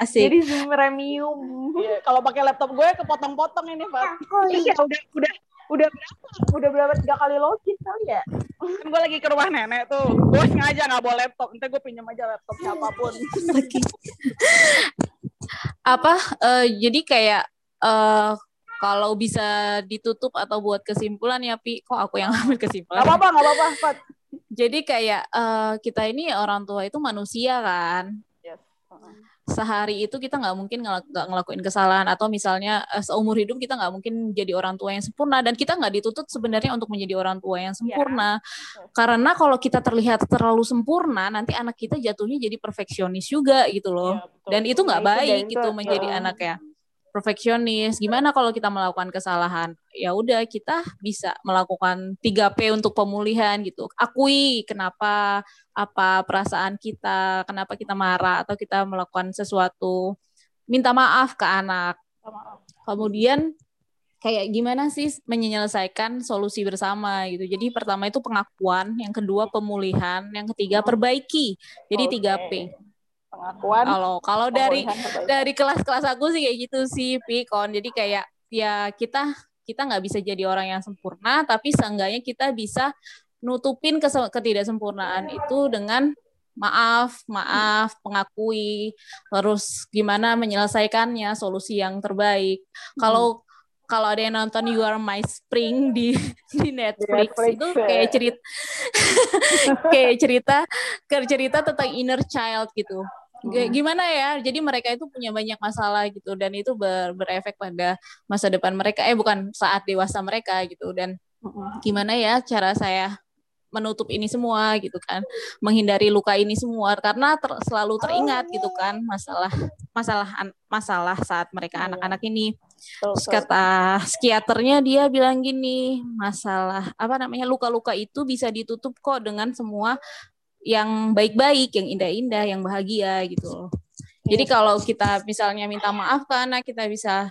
Asik. jadi Zoom premium Iya, Kalau pakai laptop gue kepotong-potong ini, Pak. Iya udah udah udah berapa? Udah berapa tiga kali login kali ya? Kan gue lagi ke rumah nenek tuh. Gue sengaja nggak bawa laptop. Nanti gue pinjam aja laptop siapa pun. <laughs> Apa? eh, jadi kayak eh kalau bisa ditutup atau buat kesimpulan ya, Pi, kok aku yang <laughs> ambil kesimpulan? Gak apa-apa, gak apa-apa, Pat. Jadi kayak eh, kita ini orang tua itu manusia kan. Yes. Sehari itu kita nggak mungkin nggak ngelakuin kesalahan atau misalnya eh, seumur hidup kita nggak mungkin jadi orang tua yang sempurna dan kita nggak dituntut sebenarnya untuk menjadi orang tua yang sempurna. Karena kalau kita terlihat terlalu sempurna, nanti anak kita jatuhnya jadi perfeksionis juga gitu loh. Iya, betul. dan itu nggak Nah, baik itu, gitu menjadi anak ya perfeksionis. Gimana kalau kita melakukan kesalahan? Ya udah kita bisa melakukan 3P untuk pemulihan gitu. Akui kenapa apa perasaan kita kenapa kita marah atau kita melakukan sesuatu. Minta maaf ke anak. Kemudian kayak gimana sih menyelesaikan solusi bersama gitu. Jadi pertama itu pengakuan yang kedua pemulihan yang ketiga perbaiki. Jadi Oke. 3P Pengakuan. kalau kalau dari dari kelas-kelas aku sih kayak gitu sih Pikon jadi kayak ya kita kita nggak bisa jadi orang yang sempurna tapi seenggaknya kita bisa nutupin ketidaksempurnaan itu dengan maaf maaf mengakui terus gimana menyelesaikannya solusi yang terbaik kalau kalau ada yang nonton You Are My Spring di <laughs> di Netflix, Netflix, itu ya. kayak cerita <laughs> kayak cerita cerita tentang inner child gitu gimana ya? Jadi mereka itu punya banyak masalah gitu dan itu ber- berefek pada masa depan mereka. Eh bukan saat dewasa mereka gitu. Dan gimana ya cara saya menutup ini semua gitu kan? Menghindari luka ini semua. Karena ter- selalu teringat gitu kan masalah masalah masalah saat mereka Iya. anak-anak ini. Terus kata psikiaternya dia bilang gini masalah apa namanya luka-luka itu bisa ditutup kok dengan semua yang baik-baik yang indah-indah yang bahagia gitu loh. Jadi kalau kita misalnya minta maaf ke anak kita bisa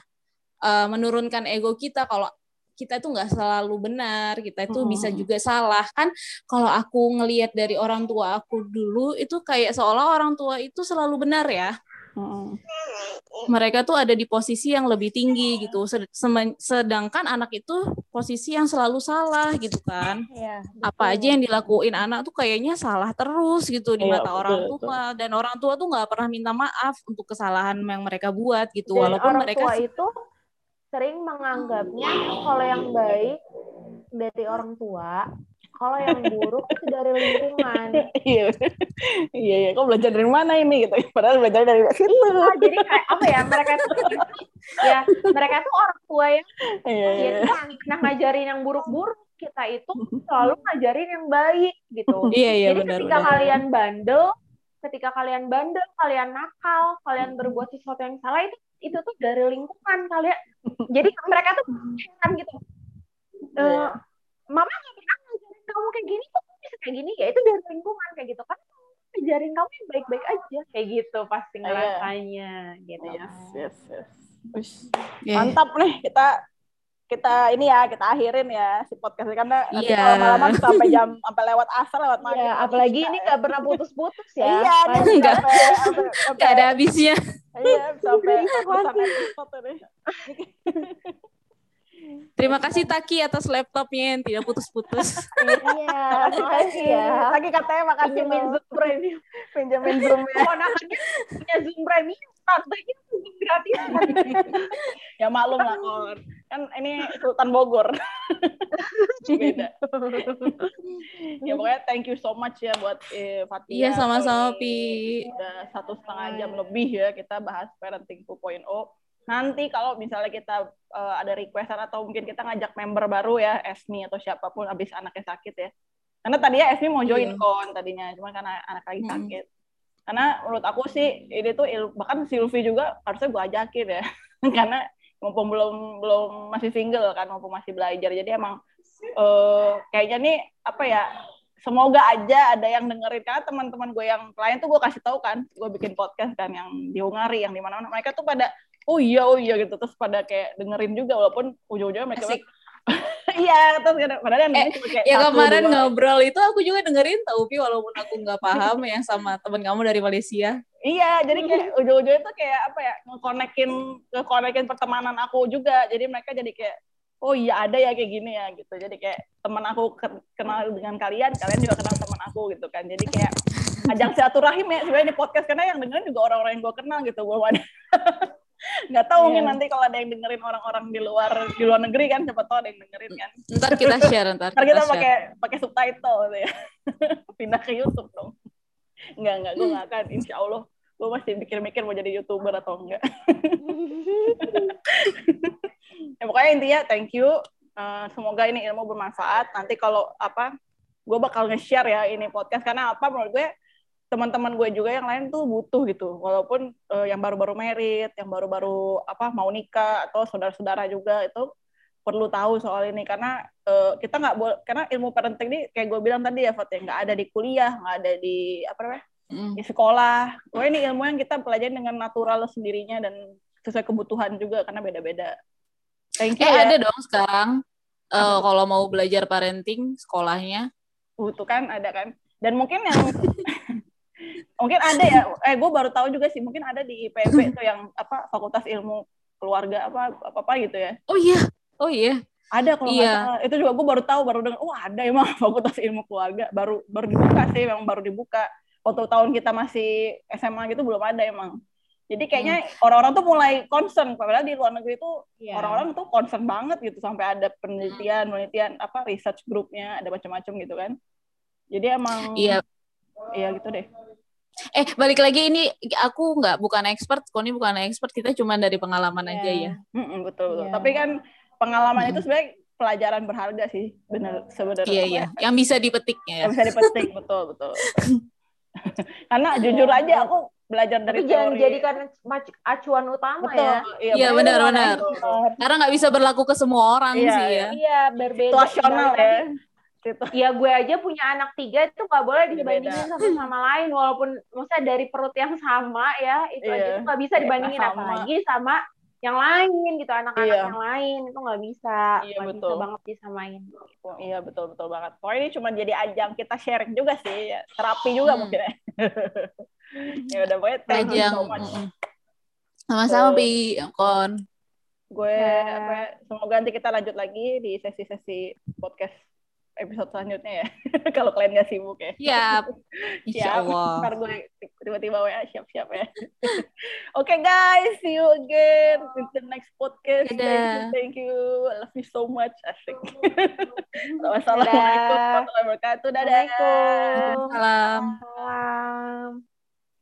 eh, menurunkan ego kita kalau kita itu nggak selalu benar kita itu bisa Mm-mm. juga salah. Kan kalau aku ngelihat dari orang tua aku dulu itu kayak seolah orang tua itu selalu benar ya Mm-mm. mereka tuh ada di posisi yang lebih tinggi gitu sedangkan anak itu posisi yang selalu salah gitu kan Iya. apa aja yang dilakuin anak tuh kayaknya salah terus gitu di Iya, mata betul, orang betul. tua dan orang tua tuh nggak pernah minta maaf untuk kesalahan yang mereka buat gitu Dan walaupun orang mereka tua itu sering menganggapnya kalau yang baik dari orang tua, kalau yang buruk itu dari lingkungan. <laughs> Iya, iya, iya. Kok belajar dari mana ini gitu? Padahal belajar dari situ. Iya, jadi kayak apa ya mereka tuh ya mereka tuh orang tua yang Iya, iya. ya, pernah ngajarin yang buruk-buruk kita itu selalu ngajarin yang baik gitu. iya iya Jadi benar ketika benar kalian bandel, ketika kalian bandel, kalian nakal, kalian berbuat sesuatu yang salah itu itu tuh dari lingkungan kalian. Jadi mereka tuh heran <laughs> gitu. Eh, Iya. Mama nggak pernah kamu kayak gini, kok kamu bisa kayak gini? Ya itu dari lingkungan kayak gitu kan. Ngajarin kamu yang baik-baik aja kayak gitu pasti Iya. ngerasanya gitu. Yes, yes, yes. Ush. Iya. Mantap nih kita kita ini ya kita akhirin ya si podcast ini karena nanti Iya. kalau lama-lama sampai jam sampai lewat asar lewat maghrib. Ya, nggak apalagi bisa ini ya. nggak pernah putus-putus ya. Iya. Nggak. sampai sampai nggak ada habisnya Iya, sampai Iya, ratusan episode ini. <laughs> Terima kasih Taki atas laptopnya yang tidak putus-putus. Iya, makasih ya. Lagi katanya makasih Pinjemin loh. Zoom Premium. Pinjemin Zoom ya. Ponakannya punya Zoom Premium, tantenya Zoom gratis. ya maklum lah Kon. Kan ini Sultan Bogor. Beda. ya pokoknya thank you so much ya buat eh, Fatia. Iya, sama-sama, Pi. Udah satu setengah jam lebih ya kita bahas parenting 2.0. Nanti kalau misalnya kita eh, ada requestan atau mungkin kita ngajak member baru ya, Esmi atau siapa pun abis anaknya sakit ya. Karena tadinya Esmi mau join Iya. kon tadinya, cuma karena anak lagi Mm-mm. sakit. Karena menurut aku sih ini tuh bahkan Silvi juga harusnya gue ajakin ya. <laughs> Karena mumpung belum belum masih single kan, mumpung masih belajar. Jadi emang eh, kayaknya nih apa ya semoga aja ada yang dengerin karena teman-teman gue yang klien tuh gue kasih tahu kan gue bikin podcast kan yang di Hungari yang di mana-mana mereka tuh pada oh iya oh iya gitu terus pada kayak dengerin juga walaupun ujung-ujungnya mereka Asik. <laughs> iya terus kadang- padahal yang kayak Ya satu, kemarin dua. ngobrol itu aku juga dengerin tau Pi walaupun aku nggak paham ya sama temen kamu dari Malaysia. Iya, jadi kayak ujung-ujungnya tuh kayak apa ya, ngekonekin ngekonekin pertemanan aku juga. Jadi mereka jadi kayak oh iya ada ya kayak gini ya gitu. Jadi kayak teman aku ke- kenal dengan kalian, kalian juga kenal teman aku gitu kan. Jadi kayak ajang silaturahim ya sebenarnya di podcast karena yang dengerin juga orang-orang yang gue kenal gitu. Gue ada <laughs> nggak tahu mungkin Iya. nanti kalau ada yang dengerin orang-orang di luar di luar negeri kan siapa tahu ada yang dengerin kan. Ntar kita share, ntar Ntar kita pakai pakai subtitle gitu ya. <laughs> Pindah ke YouTube dong. Enggak, enggak, gue nggak akan. Insya Allah, gue masih mikir-mikir mau jadi YouTuber atau enggak. <laughs> ya, pokoknya intinya thank you. Eh, semoga ini ilmu bermanfaat. Nanti kalau apa, gue bakal nge-share ya ini podcast. Karena apa, menurut gue teman-teman gue juga yang lain tuh butuh gitu. Walaupun eh, yang baru-baru merit, yang baru-baru apa mau nikah atau saudara-saudara juga itu perlu tahu soal ini. Karena eh, kita nggak boleh karena ilmu parenting ini kayak gue bilang tadi ya Fat ya nggak ada di kuliah nggak ada di apa namanya Mm. di sekolah. Pokoknya ini ilmu yang kita pelajari dengan natural sendirinya dan sesuai kebutuhan juga karena beda-beda. Thank you Eh ya. ada dong sekarang. Eh, kalau mau belajar parenting sekolahnya. butuh kan ada kan. Dan mungkin yang <laughs> mungkin ada ya eh gue baru tahu juga sih mungkin ada di IPB tuh yang apa Fakultas Ilmu Keluarga apa apa apa gitu ya. Oh iya, oh iya. ada kalau Iya. salah. Itu juga gue baru tahu baru dengar oh ada emang <laughs> fakultas ilmu keluarga. Baru baru dibuka sih memang baru dibuka. Waktu tahun kita masih SMA gitu belum ada emang. Jadi kayaknya orang-orang tuh mulai concern padahal di luar negeri tuh Iya. orang-orang tuh concern banget gitu sampai ada penelitian penelitian apa research grupnya ada macam-macam gitu kan. Jadi emang Iya. iya gitu deh Eh balik lagi ini aku nggak bukan expert, Koni bukan expert, kita cuma dari pengalaman Iya. aja ya. Mm-mm, betul betul Iya. tapi kan pengalaman itu Mm. sebenarnya pelajaran berharga sih bener sebenarnya Iya iya, yang bisa dipetiknya ya. yang bisa dipetik <laughs> betul betul <laughs> karena jujur aja aku belajar dari Tapi jangan teori jadikan mac- acuan utama betul ya. Iya, benar, betul, benar. betul. Karena nggak bisa berlaku ke semua orang Iya, sih iya. ya. Iya, berbeda. situasional ya Situ. ya gue aja punya anak tiga itu gak boleh dibandingin sama sama lain walaupun maksudnya dari perut yang sama ya itu Iya. aja tuh gak bisa dibandingin Sama. apalagi sama yang lain gitu anak-anak Iya. yang lain itu nggak bisa Iya, nggak betul. bisa banget disamain Oh, iya betul betul banget pokoknya ini cuma jadi ajang kita sharing juga sih ya. terapi juga Hmm. mungkin ya <laughs> ya udah pokoknya thank you Ajang. so much mm-mm. Sama-sama So- Pi, Kon. gue apa ya, semoga nanti kita lanjut lagi di sesi-sesi podcast episode selanjutnya ya <laughs> kalau kalian gak sibuk ya <laughs> Siap. Insya Siap. Allah. Ntar gue tiba-tiba WA siap-siap ya. <laughs> Oke guys, see you again in the next podcast. Thank you, thank you. I love you so much. Asik. Wassalamualaikum warahmatullahi wabarakatuh. Dadah. Assalamualaikum Salam.